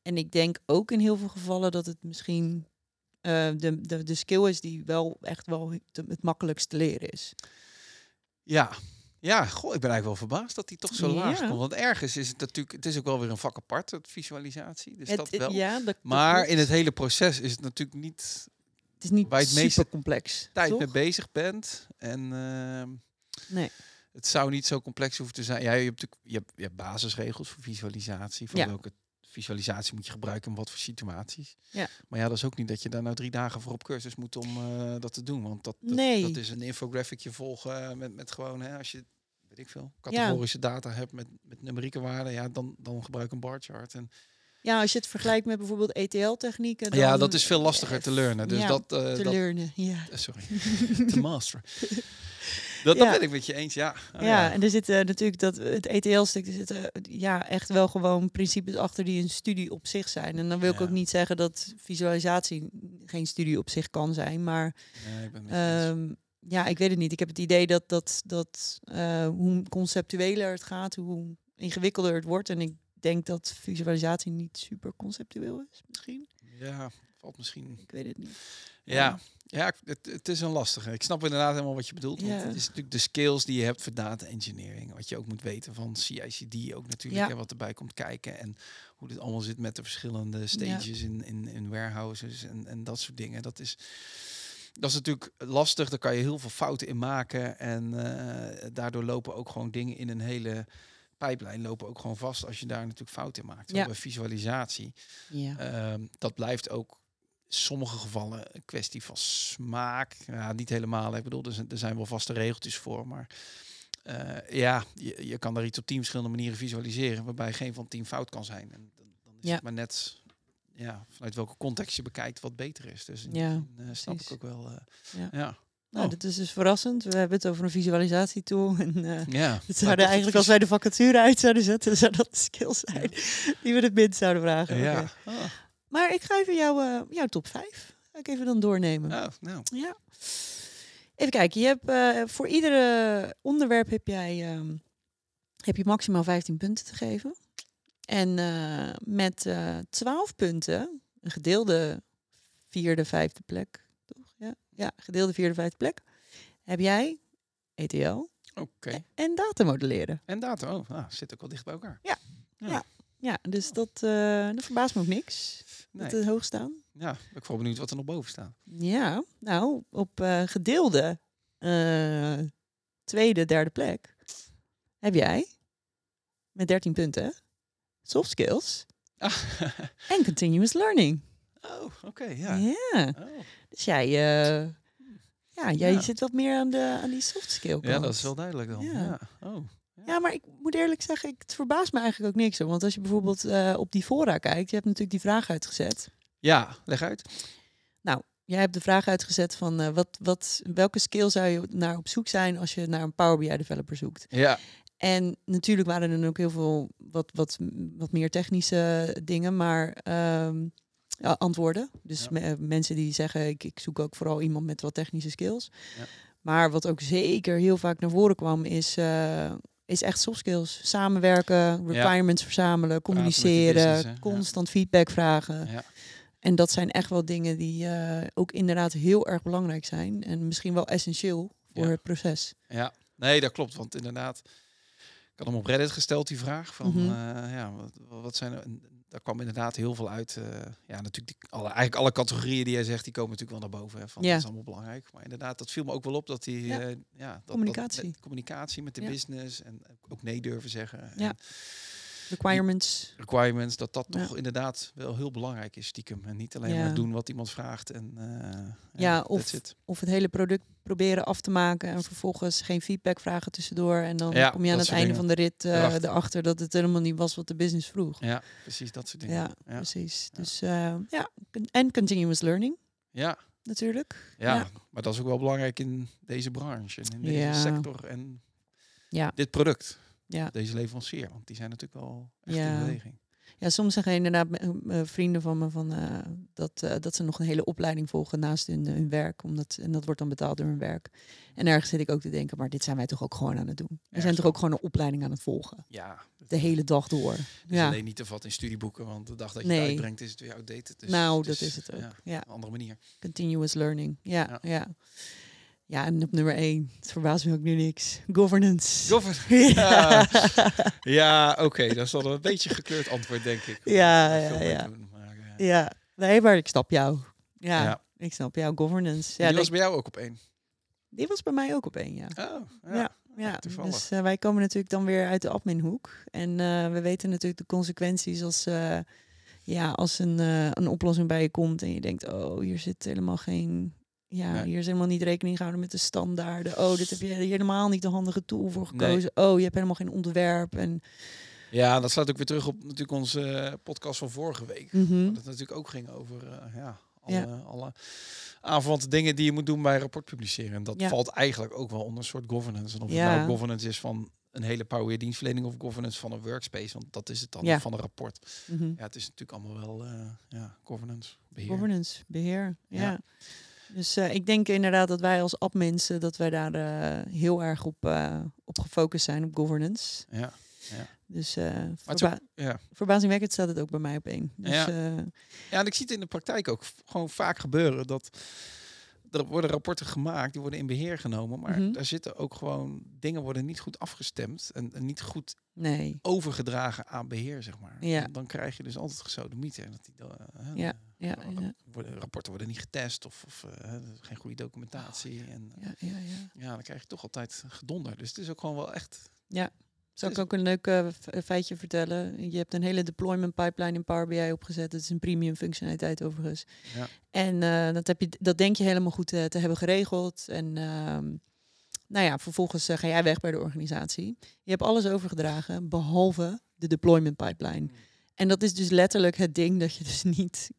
En ik denk ook in heel veel gevallen dat het misschien eh, de, de, de skill is die wel echt wel te- het makkelijkst te leren is. Ja. Ja, goh, ik ben eigenlijk wel verbaasd dat die toch zo laag Ja. komt. Want ergens is het natuurlijk, het is ook wel weer een vak apart, het visualisatie. Dus Het- dat wel. ja, dat- dat maar in het hele proces is het natuurlijk niet het is niet waar je het meeste complex. tijd toch? mee bezig bent. En ehm, Nee. het zou niet zo complex hoeven te zijn. Ja, je hebt natuurlijk je hebt, je hebt basisregels voor visualisatie. Voor Ja. welke visualisatie moet je gebruiken in wat voor situaties. Ja. Maar ja, dat is ook niet dat je daar nou drie dagen voor op cursus moet om eh, dat te doen. Want dat, dat, Nee. dat is een infographicje volgen eh, met, met gewoon, hè, als je, weet ik veel, categorische data hebt met, met numerieke waarden, ja, dan, dan gebruik een bar chart. En, Ja, als je het vergelijkt met bijvoorbeeld ETL-technieken. ja, dat is veel lastiger te leren. Dus ja, dat, eh, te dat leren, ja. eh, sorry, *laughs* te masteren. *laughs* Dat, dat ben ik met je eens, ja. Oh, ja, en er zit natuurlijk dat het ETL-stuk, er zitten ja, echt wel gewoon principes achter die een studie op zich zijn. En dan wil ik ook niet zeggen dat visualisatie geen studie op zich kan zijn, maar Nee, ik ben. Ehm, ja, ik weet het niet. Ik heb het idee dat, dat, dat eh, hoe conceptueler het gaat, hoe ingewikkelder het wordt. En ik denk dat visualisatie niet super conceptueel is, misschien. Ja, valt misschien... Ik weet het niet. Ja, ja het, het is een lastige. Ik snap inderdaad helemaal wat je bedoelt. Want Ja. het is natuurlijk de skills die je hebt voor data engineering. Wat je ook moet weten van CICD ook natuurlijk. Ja. En wat erbij komt kijken. En hoe dit allemaal zit met de verschillende stages in, in, in warehouses en, en dat soort dingen. Dat is, dat is natuurlijk lastig. Daar kan je heel veel fouten in maken. En eh, daardoor lopen ook gewoon dingen in een hele pijplijn lopen ook gewoon vast als je daar natuurlijk fout in maakt. Ja. Bij visualisatie. Ja. Ehm, dat blijft ook in sommige gevallen een kwestie van smaak. Ja, niet helemaal. Ik bedoel, er zijn, er zijn wel vaste regeltjes voor. Maar eh, ja, je, je kan daar iets op tien verschillende manieren visualiseren. Waarbij geen van tien fout kan zijn. En dan, dan is Ja. het maar net ja, vanuit welke context je bekijkt wat beter is. Dus in die Ja, eh, snap ik ook wel. eh, Ja. ja. Nou, Oh. dat is dus verrassend. We hebben het over een visualisatietool. *laughs* En eh ja. het zouden eigenlijk, als wij de vacature uit zouden zetten, *laughs* zou dat de skills zijn die we het minst zouden vragen. Ja. Oh, Maar ik ga even jouw, eh, jouw top 5. Ga ik even dan doornemen. nou, nou. Ja. Even kijken. Je hebt, eh, voor iedere onderwerp heb jij ehm, heb je maximaal 15 punten te geven. En met eh 12 punten, een gedeelde vierde, vijfde plek? Ja, ja gedeelde vierde, vijfde plek, heb jij ETL Oké. en datamodelleren. En data. Oh, ah, zit ook wel dicht bij elkaar. Ja, dus dat, eh, dat verbaast me ook niks. Nee. Dat het hoog staan. Ja, ben ik vooral benieuwd wat er nog boven staat. Ja, nou, op eh, gedeelde eh, tweede, derde plek heb jij met 13 punten soft skills Ah, *laughs* en continuous learning. Oh, oké, ja. Ja. Oh. Dus jij, eh, ja, jij Ja. zit wat meer aan, de, aan die soft skill Ja, dat is wel duidelijk dan. Ja. Ja. Oh. Ja, maar ik moet eerlijk zeggen, ik, het verbaast me eigenlijk ook niks. Hoor. Want als je bijvoorbeeld eh, op die fora kijkt, je hebt natuurlijk die vraag uitgezet. ja, leg uit. Jij hebt de vraag uitgezet van eh, wat, wat, welke skill zou je naar op zoek zijn als je naar een Power BI developer zoekt. Ja, En natuurlijk waren er dan ook heel veel wat, wat, wat meer technische dingen, maar ehm, antwoorden. Dus me- eh, mensen die zeggen, ik, ik zoek ook vooral iemand met wat technische skills. Ja. Maar wat ook zeker heel vaak naar voren kwam, is, eh, is echt soft skills. Samenwerken, requirements verzamelen, communiceren, business, constant feedback vragen. ja. En dat zijn echt wel dingen die eh, ook inderdaad heel erg belangrijk zijn. En misschien wel essentieel voor het proces. ja. Nee, dat klopt. Want inderdaad, ik had hem op Reddit gesteld, die vraag. Van, Mhm. ja, wat, wat zijn er... Daar kwam inderdaad heel veel uit. eh, ja, natuurlijk die, alle, eigenlijk alle categorieën die jij zegt, die komen natuurlijk wel naar boven. Hè, van, Ja. Dat is allemaal belangrijk. Maar inderdaad, dat viel me ook wel op dat die... Ja. eh, ja, dat, Communicatie. Dat, communicatie met de Ja. business en ook nee durven zeggen. Ja. En Requirements. requirements, dat dat Ja. toch inderdaad wel heel belangrijk is, stiekem. En niet alleen Ja. maar doen wat iemand vraagt. En, eh, Ja, of- it. Of het hele product proberen af te maken en vervolgens geen feedback vragen tussendoor. En dan Ja, kom je aan het einde van de rit eh, Erachter. erachter dat het helemaal niet was wat de business vroeg. Ja, precies dat soort dingen. Ja, precies. Dus eh, ja, en continuous learning ja, natuurlijk. ja, Ja. maar dat is ook wel belangrijk in deze branche, en in deze Ja. sector en Ja. dit product, Ja. deze leverancier. Want die zijn natuurlijk wel echt Ja. in beweging. Ja, soms zeggen inderdaad eh, vrienden van me van, eh, dat, eh, dat ze nog een hele opleiding volgen naast hun, hun werk. Omdat, en dat wordt dan betaald door hun werk. En ergens zit ik ook te denken, maar dit zijn wij toch ook gewoon aan het doen. We zijn toch ook gewoon een opleiding aan het volgen. Ja, De hele dag door. is Ja, alleen niet te vat in studieboeken, want de dag dat je Nee. het uitbrengt is het weer outdated. Dus nou, dat is het ook. Ja, Ja, een andere manier. continuous learning. Ja, Ja. ja. Ja. en op nummer één, het verbaast me ook nu niks. Governance. Govern- *laughs* ja, Ja, oké, dat is wel een beetje gekleurd antwoord, denk ik. Ja, ja, ja. doen, maar, ja. Nee, maar ik snap jou. Ja, Ja. ik snap jou. Governance. Ja, die was bij jou ook op één. die was bij mij ook op één, ja. Oh, ja. Ja. Toevallig. dus eh, wij komen natuurlijk dan weer uit de adminhoek. En eh, we weten natuurlijk de consequenties als, eh, ja, als een, een oplossing bij je komt en je denkt, oh, hier zit helemaal geen. Ja, Nee. hier is helemaal niet rekening gehouden met de standaarden. Oh, dit heb je helemaal niet de handige tool voor gekozen. Oh, je hebt helemaal geen ontwerp. En, Ja, dat slaat ook weer terug op natuurlijk onze eh, podcast van vorige week. Mhm. Waar het natuurlijk ook ging over eh, ja, Alle, Ja. alle aanverwante dingen die je moet doen bij rapport publiceren. En dat Ja. valt eigenlijk ook wel onder een soort governance. En of Ja. het nou governance is van een hele Power dienstverlening of governance van een workspace. Want dat is het dan Ja. van een rapport. Mhm. Ja, het is natuurlijk allemaal wel eh, ja, governance, beheer. Governance, beheer. Ja. Ja. Dus eh, ik denk inderdaad dat wij als admensen, dat wij daar eh, heel erg op, eh, op gefocust zijn, op governance. Ja. Dus het is verba- ja. verbazingwekkend staat het ook bij mij op één. Dus, Ja. Ja, en ik zie het in de praktijk ook gewoon vaak gebeuren dat er worden rapporten gemaakt, die worden in beheer genomen, maar Mhm. daar zitten ook gewoon dingen worden niet goed afgestemd en, en niet goed nee. overgedragen aan beheer, zeg maar. Ja. En dan krijg je dus altijd gesodemieten. Dat die, eh, Ja, Ja, ja, Worden, rapporten worden niet getest of, of eh, geen goede documentatie. en eh, ja, ja, ja. ja, dan krijg je toch altijd gedonder. Dus het is ook gewoon wel echt. Zal ik is- ook een leuk eh, eh, feitje vertellen? Je hebt een hele deployment pipeline in Power BI opgezet. Het is een premium functionaliteit overigens. Ja. En eh, dat, heb je, dat denk je helemaal goed te hebben geregeld. En ehm, nou ja, vervolgens ga jij weg bij de organisatie. Je hebt alles overgedragen, behalve de deployment pipeline. En dat is dus letterlijk het ding dat je dus *laughs* niet...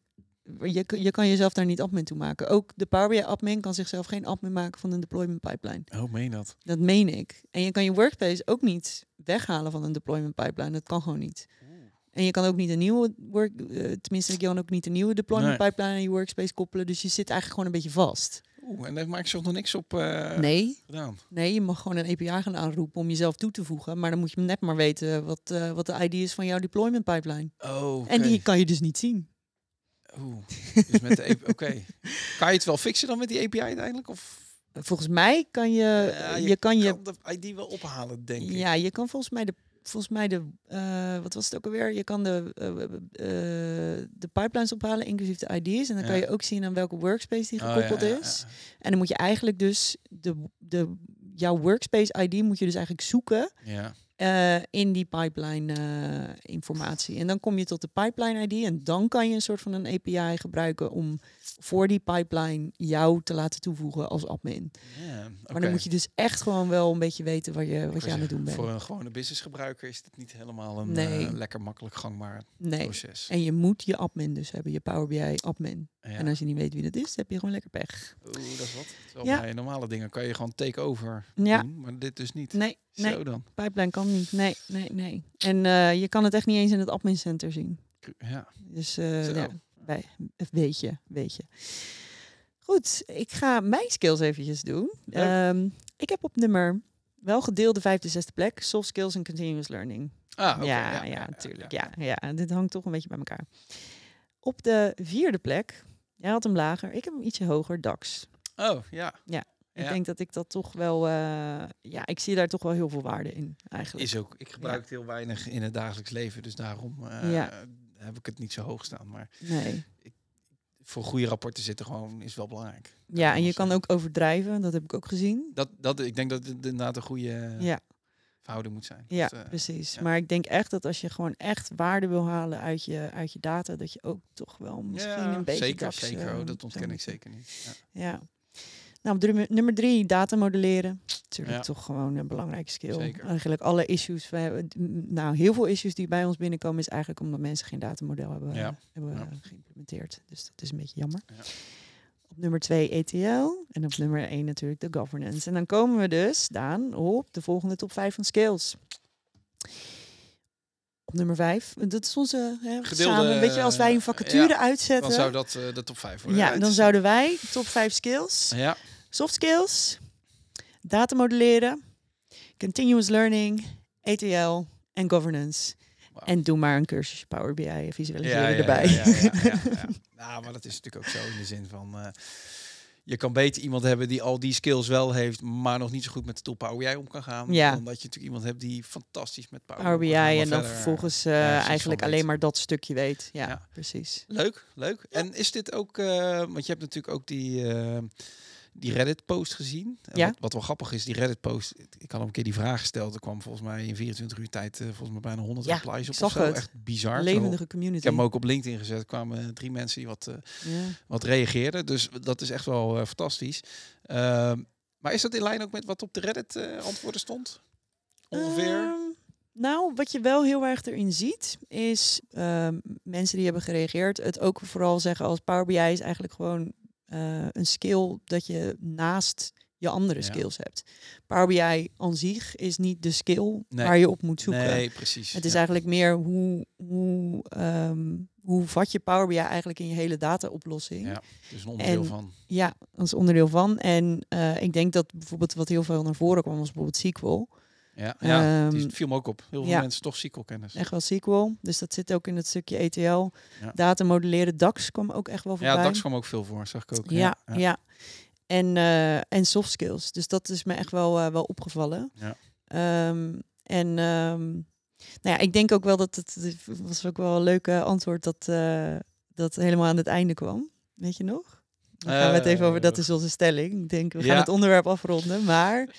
Je, kan jezelf daar niet admin toe maken. Ook de Power BI admin kan zichzelf geen admin maken van een deployment pipeline. Oh, meen dat? Dat meen ik. En je kan je workspace ook niet weghalen van een deployment pipeline. Dat kan gewoon niet. En je kan ook niet een nieuwe work, eh, tenminste, je kan ook niet een nieuwe deployment Nee. pipeline aan je workspace koppelen. Dus je zit eigenlijk gewoon een beetje vast. Oeh, en daar heeft Microsoft nog niks op eh, nee, gedaan. nee, je mag gewoon een API gaan aanroepen om jezelf toe te voegen. Maar dan moet je net maar weten wat, eh, wat de ID is van jouw deployment pipeline. Oh, En die kan je dus niet zien. Oeh, dus met de API. Oké. Kan je het wel fixen dan met die API uiteindelijk? Of Volgens mij kan je, Ja, je, kan je, kan de ID wel ophalen, denk ik. ja, je kan volgens mij de, volgens mij de, eh, wat was het ook alweer? Je kan de, eh, eh, de pipelines ophalen, inclusief de ID's. En dan kan je ook zien aan welke workspace die Oh, gekoppeld ja, is. En dan moet je eigenlijk dus de, de, jouw workspace ID moet je dus eigenlijk zoeken Ja. Eh, in die pipeline eh, informatie. En dan kom je tot de pipeline ID en dan kan je een soort van een API gebruiken om voor die pipeline jou te laten toevoegen als admin. Ja, Maar dan moet je dus echt gewoon wel een beetje weten wat je, wat je aan het doen bent. Voor een gewone businessgebruiker is het niet helemaal een Nee. eh, lekker makkelijk gangbaar Nee. proces. En je moet je admin dus hebben, je Power BI admin. Ja. En als je niet weet wie dat is, heb je gewoon lekker pech. Oeh, dat is wat. Terwijl Ja. bij normale dingen kan je gewoon take-over Ja. doen, maar dit dus niet. Nee, nee, Zo dan. pipeline kan niet. Nee, nee, nee. En eh, je kan het echt niet eens in het admin center zien. Ja. Dus Zo. ja, bij, weet je, weet je. Goed, ik ga mijn skills eventjes doen. Ehm, ik heb op nummer wel gedeelde vijfde, zesde plek. Soft skills en continuous learning. Ah, oké, ja, ja, natuurlijk. Ja, ja, dit hangt toch een beetje bij elkaar. Op de vierde plek, jij had hem lager, ik heb hem ietsje hoger, DAX. Oh, ja. Ik Ja. denk dat ik dat toch wel, eh, ja, ik zie daar toch wel heel veel waarde in eigenlijk. Is ook. Ik gebruik het heel weinig in het dagelijks leven, dus daarom eh, Ja. heb ik het niet zo hoog staan. Maar Nee. voor goede rapporten zitten gewoon is wel belangrijk. Ja, en je kan eh, ook overdrijven, dat heb ik ook gezien. Dat, dat, ik denk dat het inderdaad een goede Ja. verhouding moet zijn. Ja, Dat, precies. Maar ik denk echt dat als je gewoon echt waarde wil halen uit je, uit je data, dat je ook toch wel misschien een beetje zeker, DAX, zeker. Oh, dat ontken ik zeker niet. Ja. Nou, op nummer- drie, data modelleren. Natuurlijk Ja. toch gewoon een belangrijke skill. Zeker. Eigenlijk alle issues, we hebben, nou heel veel issues die bij ons binnenkomen is eigenlijk omdat mensen geen datamodel hebben, Ja. hebben Ja. geïmplementeerd. Dus dat is een beetje jammer. Ja. Op nummer twee ETL en op nummer één natuurlijk de governance. En dan komen we dus, Daan, op de volgende top 5 van skills. Op nummer vijf, dat is onze hè, Gedeelde, samen, weet je, als wij een vacature ja, uitzetten, Dan zou dat eh, de top 5 worden. ja, dan zouden wij top 5 skills, Ja, soft skills, datamodelleren, continuous learning, ETL en governance. En doe maar een cursusje Power BI visualiseren ja, erbij. Ja, ja, ja, ja, ja. *laughs* Nou, maar dat is natuurlijk ook zo in de zin van... eh, je kan beter iemand hebben die al die skills wel heeft, maar nog niet zo goed met de tool Power BI om kan gaan. Ja. Dan dat je natuurlijk iemand hebt die fantastisch met Power, Power BI en dan vervolgens eh, iets eigenlijk alleen weet. maar dat stukje weet. Ja, Ja. precies. Leuk, leuk. En is dit ook, eh, want je hebt natuurlijk ook die, eh, die Reddit-post gezien. En Ja. Wat, wat wel grappig is, die Reddit-post, ik had hem een keer die vraag gesteld. Er kwam volgens mij in 24 uur tijd, eh, volgens mij bijna 100 Ja, replies op. zag of zo. het. Echt bizar. Zo- Levendige community. Ik heb hem ook op LinkedIn gezet. Er kwamen drie mensen die wat, eh, ja. wat reageerden. Dus dat is echt wel eh, fantastisch. Ehm, maar is dat in lijn ook met wat op de Reddit eh, antwoorden stond? Ongeveer? Ehm, Nou, wat je wel heel erg erin ziet, is ehm, mensen die hebben gereageerd, het ook vooral zeggen als Power BI is eigenlijk gewoon eh, een skill dat je naast je andere Ja. skills hebt. Power BI aan zich is niet de skill Nee. waar je op moet zoeken. Nee, precies. Het is ja. eigenlijk meer hoe, hoe, ehm, hoe vat je Power BI eigenlijk in je hele data-oplossing. Ja, dus een onderdeel En- van. Ja, als onderdeel van. En eh, ik denk dat bijvoorbeeld wat heel veel naar voren kwam, was bijvoorbeeld SQL. Ja, ja die Ehm, viel me ook op. Heel veel ja. mensen toch SQL-kennis. Echt wel SQL. Dus dat zit ook in het stukje ETL. Ja. Data modelleren, DAX kwam ook echt wel voorbij. Ja, DAX kwam ook veel voor, zag ik ook. Ja, ja. ja. En, eh, en soft skills. Dus dat is me echt wel, eh, wel opgevallen. Ja. Ehm, en ehm, nou ja, ik denk ook wel dat het, het was ook wel een leuke antwoord dat, eh, dat helemaal aan het einde kwam. Weet je nog? Dan gaan we het even over, dat is onze stelling. Ik denk, we gaan het onderwerp afronden, maar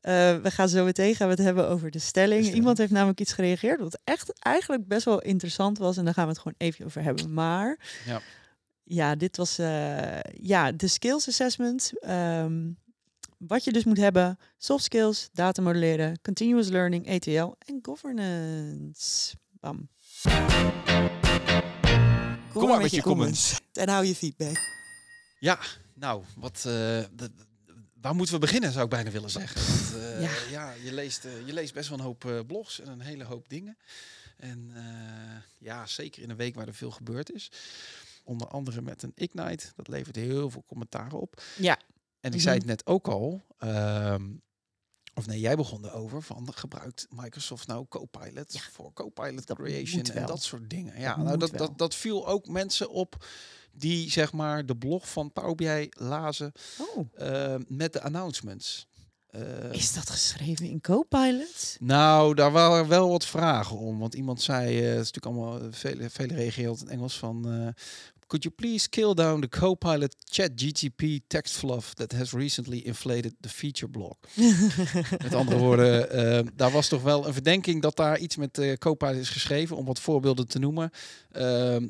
eh, we gaan zo meteen gaan we het hebben over de stelling. Iemand heeft namelijk iets gereageerd wat echt eigenlijk best wel interessant was en daar gaan we het gewoon even over hebben. Maar Ja. ja, dit was eh, ja, de skills assessment. Ehm, wat je dus moet hebben, soft skills, data modelleren, continuous learning, ETL en governance. Bam. Kom maar met je comments. En hou je feedback. Ja, nou, wat, eh, waar moeten we beginnen, zou ik bijna willen zeggen. *laughs* Want, eh, Ja. ja. je, leest, eh, je leest best wel een hoop eh, blogs en een hele hoop dingen. En ja, zeker in een week waar er veel gebeurd is. Onder andere met een Ignite. Dat levert heel veel commentaar op. Ja. En ik Mhm. zei het net ook al. ehm, of nee, jij begon erover van gebruikt Microsoft nou Copilot Ja, voor Copilot dat creation en dat soort dingen. Dat Ja, nou moet dat, wel. dat, dat viel ook mensen op die zeg maar de blog van Power BI lazen Oh, eh, met de announcements. Eh, is dat geschreven in Copilot? nou, daar waren wel wat vragen om. Want iemand zei, eh, het is natuurlijk allemaal, vele, vele reageren in het Engels van... Could you please scale down the Copilot ChatGTP text fluff that has recently inflated the feature block? *laughs* Met andere woorden, eh, daar was toch wel een verdenking dat daar iets met eh Copilot is geschreven. Om wat voorbeelden te noemen. Ehm,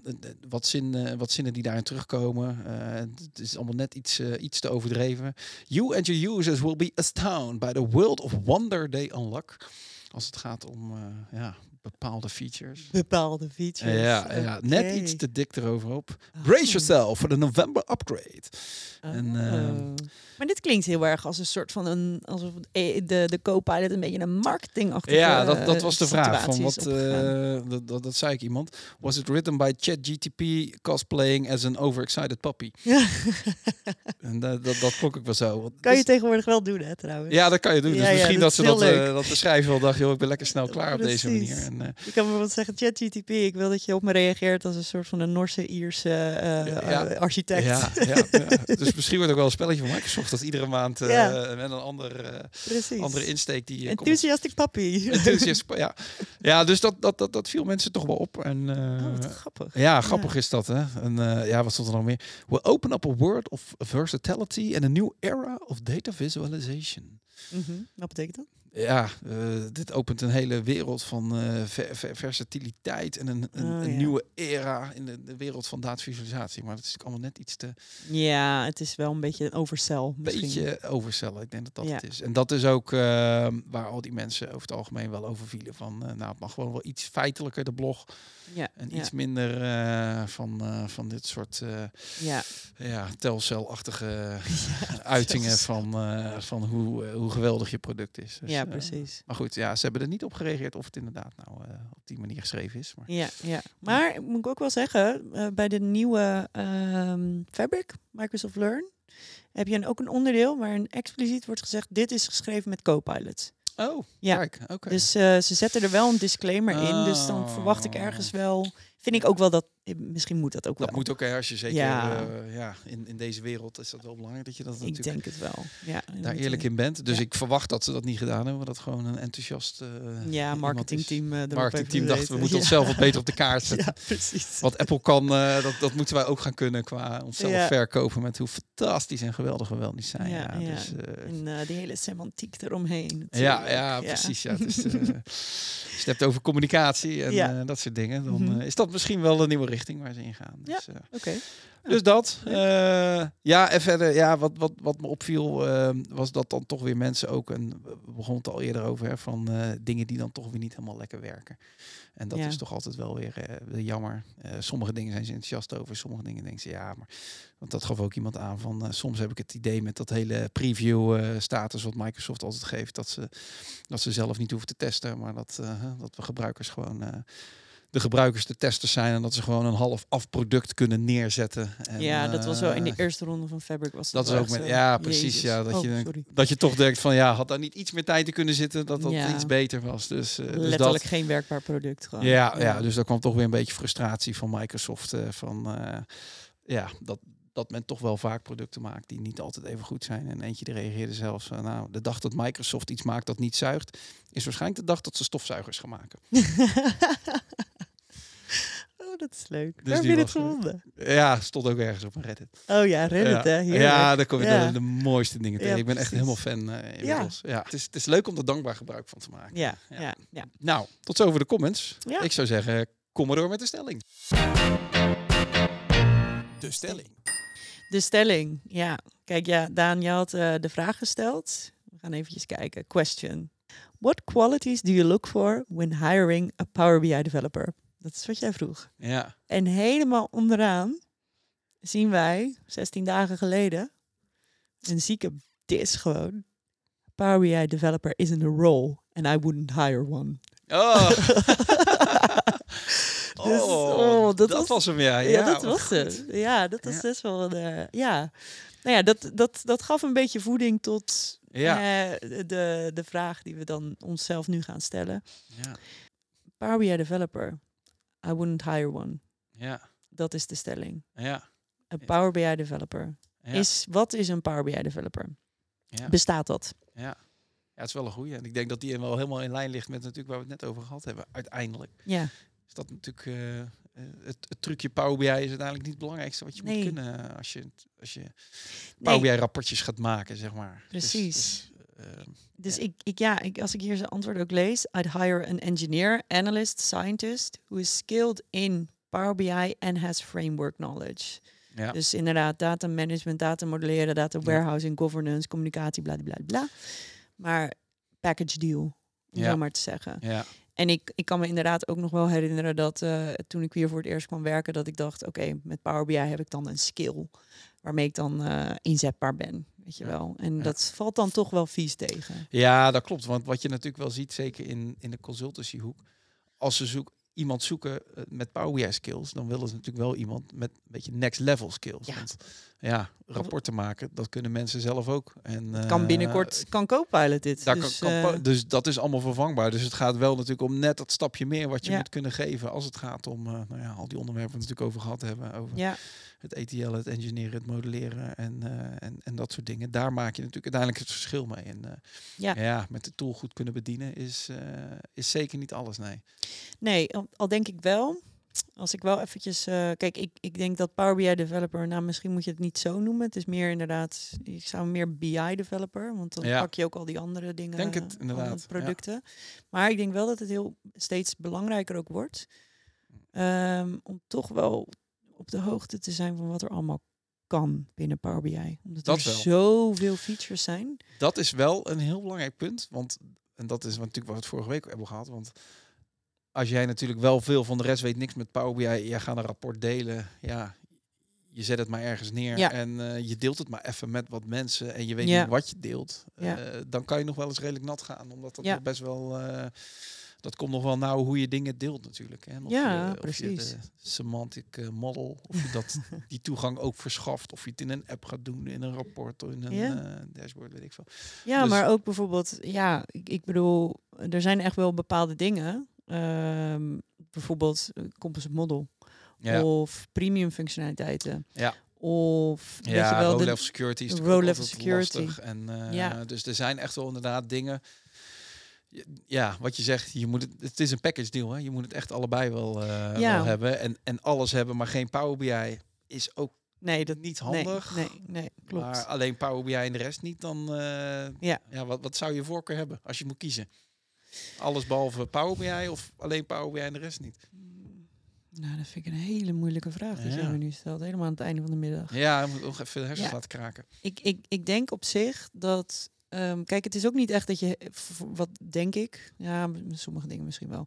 wat, zin, eh, wat zinnen die daarin terugkomen. Eh, het is allemaal net iets, iets te overdreven. You and your users will be astounded by the world of wonder they unlock. Als het gaat om ja, bepaalde features. Bepaalde features. Ja, ja, net iets te dik erover op. Oh. Brace yourself for the November upgrade. En, Oh. ehm, maar dit klinkt heel erg als een soort van een alsof eh, de, de co-pilot een beetje een marketingachtige Ja, dat, dat was de vraag. Van wat, eh, dat, dat, dat zei ik iemand. Was it written by ChatGTP cosplaying as an overexcited puppy? Ja. *laughs* En dat, dat, dat klonk ik wel zo. Want kan je dus- tegenwoordig wel doen, hè, trouwens. ja, dat kan je doen. Dus ja, misschien dat dat, ze dat, eh, dat de schrijver wel dacht, joh, ik ben lekker snel klaar op deze manier. En, eh, Je kan bijvoorbeeld zeggen, ChatGTP, ik wil dat je op me reageert als een soort van een Norse, Ierse eh, Ja. eh, architect. ja, ja. *laughs* Dus misschien wordt ook wel een spelletje van Microsoft dat iedere maand eh, met een ander, andere insteek die eh, komt. Enthusiastic puppy. Enthusiast, *laughs* ja. ja, dus dat, dat, dat, dat viel mensen toch wel op. En, Oh, grappig. Ja, grappig is dat, hè? En ja, wat stond er nog meer? We open up a world of versatility and a new era of data visualization. Mhm. Wat betekent dat? Ja, eh, dit opent een hele wereld van eh, ver- ver- versatiliteit en een, een, Oh, een ja. nieuwe era in de, de wereld van datavisualisatie. Maar dat is natuurlijk allemaal net iets te Ja, het is wel een beetje een oversell. Misschien. beetje overcellen. Ik denk dat dat Ja. het is. En dat is ook eh, waar al die mensen over het algemeen wel over vielen. Van, eh, nou, het mag gewoon wel iets feitelijker, de blog. Ja, En ja, iets minder eh, van, eh, van dit soort eh, ja. ja, telcelachtige *laughs* uitingen van, eh, van hoe, eh, hoe geweldig je product is. Dus, ja, eh, precies. maar goed, ja, ze hebben er niet op gereageerd of het inderdaad nou eh, op die manier geschreven is. Maar Ja, ja. Maar moet ik ook wel zeggen, eh, bij de nieuwe ehm, Fabric, Microsoft Learn, heb je een, ook een onderdeel waarin expliciet wordt gezegd, dit is geschreven met Copilot. oh, Ja. kijk, oké. Dus ze zetten er wel een disclaimer in, dus dan verwacht ik Oh. ergens wel, vind ik ook wel dat, eh, misschien moet dat ook dat wel. moet ook, hè, als je zeker Ja. eh, ja, in, in deze wereld is dat wel belangrijk dat je dat ik natuurlijk denk het wel. Ja, daar eerlijk in bent. Dus Ja. ik verwacht dat ze dat niet gedaan hebben, dat gewoon een enthousiast eh, Ja, marketingteam. erop Marketingteam dacht, we moeten onszelf wat beter op de kaart *laughs* zetten. Precies. Wat Apple kan, dat, dat moeten wij ook gaan kunnen qua onszelf verkopen met hoe fantastisch en geweldig we wel niet zijn. Ja. Dus, En die hele semantiek eromheen. ja, natuurlijk. ja, precies. Ja. Dus, *laughs* als je het hebt over communicatie en dat soort dingen, dan Mhm. is dat dat misschien wel een nieuwe richting waar ze in gaan. Dus, Ja. eh, Oké. dus dat. eh, ja, en verder, ja, wat, wat, wat me opviel, eh, was dat dan toch weer mensen ook, en we begonnen het al eerder over, hè, van eh, dingen die dan toch weer niet helemaal lekker werken. En dat Ja. is toch altijd wel weer jammer. Sommige dingen zijn ze enthousiast over, sommige dingen denken ze, ja, maar... Want dat gaf ook iemand aan van, soms heb ik het idee met dat hele preview eh, status wat Microsoft altijd geeft, dat ze, dat ze zelf niet hoeven te testen, maar dat, dat we gebruikers gewoon... de gebruikers de testers zijn en dat ze gewoon een half af product kunnen neerzetten. En, ja, dat was wel in de eh, eerste ronde van Fabric was dat is wel ook met, ja, precies. Jezus. Ja, dat, Oh, je, sorry. dat je toch denkt van ja, had daar niet iets meer tijd in kunnen zitten, dat dat Ja. iets beter was. Dus, eh, dus Letterlijk dat. geen werkbaar product gewoon. Ja, ja, dus daar kwam toch weer een beetje frustratie van Microsoft. eh, van ja, dat, dat men toch wel vaak producten maakt die niet altijd even goed zijn. En eentje die reageerde zelfs, nou, de dag dat Microsoft iets maakt dat niet zuigt, is waarschijnlijk de dag dat ze stofzuigers gaan maken. *laughs* oh, dat is leuk. Dus Waar heb je dit leuk. gevonden? Ja, stond ook ergens op een Reddit. Oh ja, Reddit ja. hè? Heerlijk. Ja, daar kom je Ja. de, de mooiste dingen tegen. Ja, ik ben echt helemaal fan eh inmiddels. Ja. Het, is, het is leuk om er dankbaar gebruik van te maken. Ja, Ja. ja. Nou, tot zover de comments. Ik zou zeggen, kom maar door met de stelling. De stelling. De stelling, ja. Kijk, ja, Daan, je had eh, de vraag gesteld. We gaan eventjes kijken. Question. What qualities do you look for when hiring a Power BI developer? Dat is wat jij vroeg. Ja, En helemaal onderaan zien wij, 16 dagen geleden, een zieke dis gewoon. Power BI developer isn't a role and I wouldn't hire one. Oh. *laughs* Dus, oh, dat dat, was- was, hem, ja. Ja, ja dat was goed. het. Ja, dat was Ja. best wel een... eh, ja, nou ja, dat, dat, dat gaf een beetje voeding tot Ja. eh, de, de vraag die we dan onszelf nu gaan stellen. Ja, Power BI developer, I wouldn't hire one. ja, Dat is de stelling. ja. Een Power BI developer. ja, Is, wat is een Power BI developer? ja, Bestaat dat? ja. ja, het is wel een goeie. En ik denk dat die wel helemaal in lijn ligt met natuurlijk waar we het net over gehad hebben. Uiteindelijk Ja. is dat natuurlijk... eh, eh, het, het trucje Power BI is uiteindelijk niet het belangrijkste wat je Nee. moet kunnen als je, als je Power BI rapportjes gaat maken, zeg maar. Dus- Precies. dus, eh, Dus Ja. ik, ik, ja, ik, als ik hier zijn antwoord ook lees, I'd hire an engineer, analyst, scientist who is skilled in Power BI and has framework knowledge. ja. Dus inderdaad, data management, data modelleren, data Ja. warehousing, governance, communicatie, bla bla bla. Maar package deal, om Ja. zo maar te zeggen. ja, En ik, ik kan me inderdaad ook nog wel herinneren dat eh, toen ik hier voor het eerst kwam werken, dat ik dacht, oké, met Power BI heb ik dan een skill waarmee ik dan eh, inzetbaar ben, weet je wel. En Ja. dat valt dan toch wel vies tegen. Ja, dat klopt. Want wat je natuurlijk wel ziet, zeker in, in de consultancyhoek, als ze zoek, iemand zoeken eh, met Power BI skills, dan willen ze natuurlijk wel iemand met een beetje next level skills. Ja. Want ja, rapporten maken, dat kunnen mensen zelf ook. En, Het kan eh, binnenkort, kan Copilot dit. Dus, kan, kan eh, dus dat is allemaal vervangbaar. Dus het gaat wel natuurlijk om net dat stapje meer wat je Ja. moet kunnen geven als het gaat om eh, nou ja, al die onderwerpen we natuurlijk over gehad hebben. Over ja, het ETL, het engineeren, het modelleren en, en, en dat soort dingen. Daar maak je natuurlijk uiteindelijk het verschil mee. En Ja. ja, met de tool goed kunnen bedienen is, is zeker niet alles, nee. nee, al, al denk ik wel. Als ik wel eventjes... eh, kijk, ik, ik denk dat Power BI developer... Nou, misschien moet je het niet zo noemen. Het is meer inderdaad... Ik zou meer BI developer. Want dan Ja. pak je ook al die andere dingen. Denk het, andere inderdaad, ja. producten. Maar ik denk wel dat het heel steeds belangrijker ook wordt. ehm, om toch wel op de hoogte te zijn van wat er allemaal kan binnen Power BI. Omdat Dat er wel. zoveel features zijn. Dat is wel een heel belangrijk punt. Want, en dat is natuurlijk wat we het vorige week hebben gehad. Want als jij natuurlijk wel veel van de rest weet, niks met Power BI, jij gaat een rapport delen. Ja, je zet het maar ergens neer Ja. en eh, je deelt het maar even met wat mensen en je weet Ja. niet wat je deelt. Ja. Eh, dan kan je nog wel eens redelijk nat gaan, omdat dat nog best wel... eh, dat komt nog wel nauw hoe je dingen deelt natuurlijk. Hè? En Of Ja, je, Of precies. je de semantic model, of je dat, *laughs* die toegang ook verschaft. Of je het in een app gaat doen, in een rapport, of in een Ja. dashboard, weet ik veel. Ja, Dus- maar ook bijvoorbeeld, ja, ik, ik bedoel, er zijn echt wel bepaalde dingen. Ehm, bijvoorbeeld eh, composite model Ja. of premium functionaliteiten. Ja. Of weet Ja, je wel, row de- level security is row-level altijd security. lastig. En, eh, Ja. Dus er zijn echt wel inderdaad dingen. Ja, wat je zegt, je moet het, het is een package deal. Hè? Je moet het echt allebei wel, eh, Ja. wel hebben. En, en alles hebben, maar geen Power BI is ook nee, dat niet handig. Nee, nee, klopt. Maar alleen Power BI en de rest niet, dan Ja. ja, wat, wat zou je voorkeur hebben als je moet kiezen? Alles behalve Power BI of alleen Power BI en de rest niet? Nou, dat vind ik een hele moeilijke vraag die Ja. je me nu stelt. Helemaal aan het einde van de middag. Ja, ik moet nog even de hersens Ja. laten kraken. Ik, ik, ik denk op zich dat. ehm, kijk, het is ook niet echt dat je. Wat denk ik? Ja, sommige dingen misschien wel.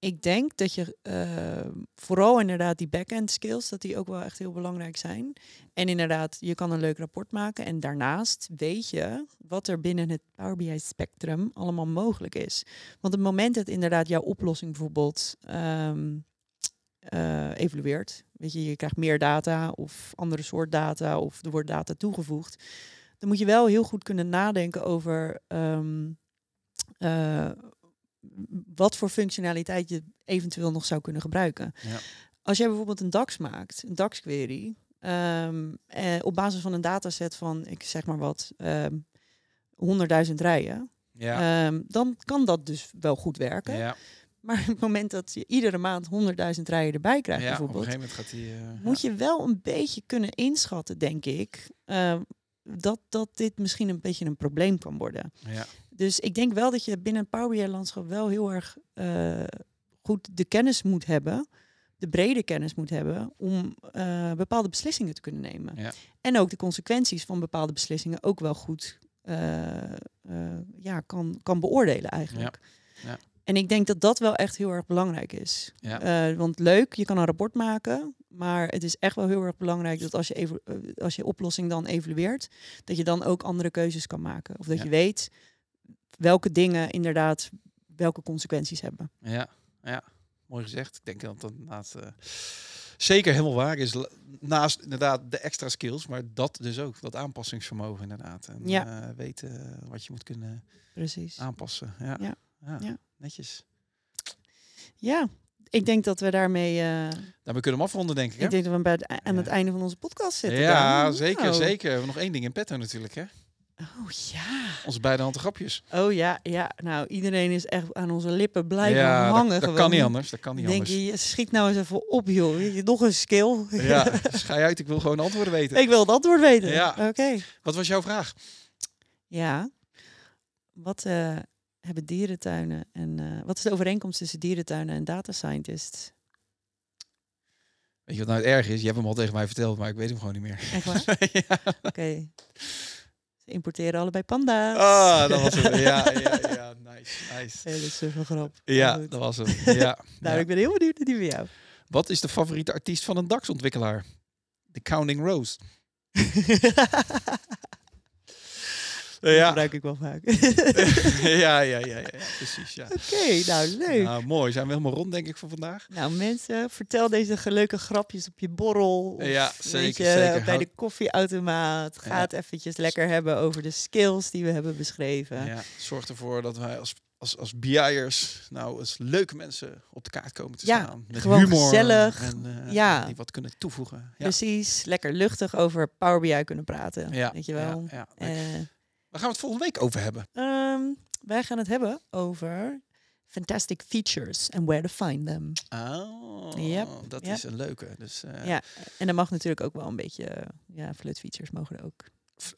Ik denk dat je ehm, vooral inderdaad die back-end skills, dat die ook wel echt heel belangrijk zijn. En inderdaad, je kan een leuk rapport maken. En daarnaast weet je wat er binnen het Power BI spectrum allemaal mogelijk is. Want het moment dat inderdaad jouw oplossing bijvoorbeeld ehm, eh, evolueert, weet je, je krijgt meer data of andere soort data of er wordt data toegevoegd, dan moet je wel heel goed kunnen nadenken over ehm, eh, wat voor functionaliteit je eventueel nog zou kunnen gebruiken. Ja. Als jij bijvoorbeeld een DAX maakt, een DAX-query, ehm, eh, op basis van een dataset van, ik zeg maar wat, ehm 100.000 rijen, Ja. ehm, dan kan dat dus wel goed werken. ja. Maar op het moment dat je iedere maand 100.000 rijen erbij krijgt, ja, op een bijvoorbeeld, gegeven moment gaat hij... eh, moet je wel een beetje kunnen inschatten, denk ik, dat, dat dit misschien een beetje een probleem kan worden. ja. Dus ik denk wel dat je binnen het Power BI-landschap wel heel erg eh, goed de kennis moet hebben, de brede kennis moet hebben, om eh, bepaalde beslissingen te kunnen nemen. Ja. En ook de consequenties van bepaalde beslissingen ook wel goed eh, ja, kan, kan beoordelen eigenlijk. Ja. Ja. En ik denk dat dat wel echt heel erg belangrijk is. Want leuk, je kan een rapport maken, maar het is echt wel heel erg belangrijk dat als je, eh, als je oplossing dan evalueert, dat je dan ook andere keuzes kan maken. Of dat Ja. je weet welke dingen inderdaad welke consequenties hebben. Ja, ja, mooi gezegd. Ik denk dat dat inderdaad eh, zeker helemaal waar is. Naast inderdaad de extra skills, maar dat dus ook, dat aanpassingsvermogen inderdaad. En Ja. eh, weten wat je moet kunnen Precies. aanpassen. Ja, Ja. ja. Ja. netjes. Ja, ik denk dat we daarmee. eh, Daarmee kunnen we hem afronden, denk ik. Hè? Ik denk dat we bij het, aan het Ja. einde van onze podcast zitten. ja, dan. zeker, zeker. We hebben nog één ding in petto natuurlijk, hè? Oh ja. Onze beide handen grapjes. Oh ja, ja. Nou, iedereen is echt aan onze lippen blijven ja, dat- hangen. dat, gewoon. kan niet anders. Dat kan niet Denk anders. je, je schiet nou eens even op, joh. Je, nog een skill. Ja, *laughs* schij uit. Ik wil gewoon antwoorden weten. Ik wil het antwoord weten. Ja. Oké. Wat was jouw vraag? Ja. Wat eh, hebben dierentuinen en eh, wat is de overeenkomst tussen dierentuinen en data scientists? Weet je wat nou het erg is? Je hebt hem al tegen mij verteld, maar ik weet hem gewoon niet meer. Echt waar? *laughs* ja. Oké. Ze importeren allebei panda's. Ah, dat was hem. Ja, ja, ja. Nice, nice. Hele suffe grap. Ja, dat was hem. Ja. *laughs* Nou, Ja. ik ben heel benieuwd naar die van jou. Wat is de favoriete artiest van een DAX-ontwikkelaar? The Counting Rose. *laughs* Dat Ja. gebruik ik wel vaak. *laughs* ja, ja, ja, ja, precies. Ja. Oké, nou leuk. Nou, mooi. Zijn we helemaal rond, denk ik, voor vandaag? Nou mensen, vertel deze leuke grapjes op je borrel. Of, Ja, zeker, je, zeker. Bij de koffieautomaat. Ga het eventjes lekker hebben over de skills die we hebben beschreven. Ja, zorg ervoor dat wij als, als, als BI'ers nou als leuke mensen op de kaart komen te Ja, staan. Met gewoon humor gezellig. En, eh, Ja. die wat kunnen toevoegen. Ja. Precies, lekker luchtig over Power BI kunnen praten. Ja, Weet je wel. Ja, ja. Waar gaan we het volgende week over hebben? ehm, wij gaan het hebben over fantastic features and where to find them. Oh, Yep, dat yep. is een leuke. Dus, eh, Ja, en dan mag natuurlijk ook wel een beetje, ja, flut features mogen er ook.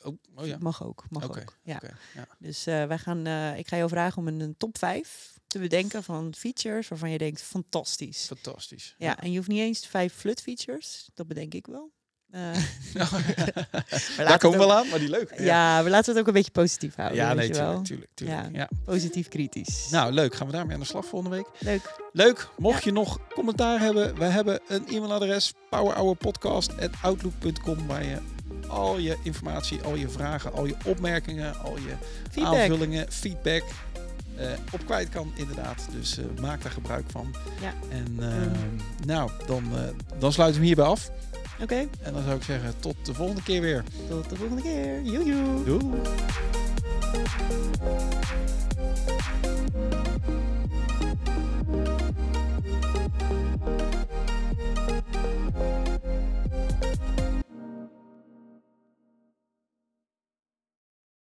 Oh, oh ja. Mag ook, mag ook. Ja. Ja. Dus eh, wij gaan, eh, ik ga jou vragen om een, een top 5 te bedenken van features waarvan je denkt fantastisch. Fantastisch. Ja, en je hoeft niet eens vijf flut features, dat bedenk ik wel. Eh, *laughs* *laughs* Daar komen we wel aan, maar die leuk. ja. we laten het ook een beetje positief houden. ja nee, tuurlijk, tuurlijk, tuurlijk. Ja. Ja. Positief kritisch. Nou, leuk. Gaan we daarmee aan de slag volgende week. Leuk. Leuk. Mocht je nog commentaar hebben, we hebben een e-mailadres powerhourpodcast@outlook.com waar je al je informatie, al je vragen, al je opmerkingen, al je Feedback. aanvullingen, feedback eh, op kwijt kan inderdaad. Dus eh, maak daar gebruik van. Ja. En eh, nou, dan, dan sluiten we hierbij af. Oké. En dan zou ik zeggen, tot de volgende keer weer. Tot de volgende keer. Joejoe. Doei.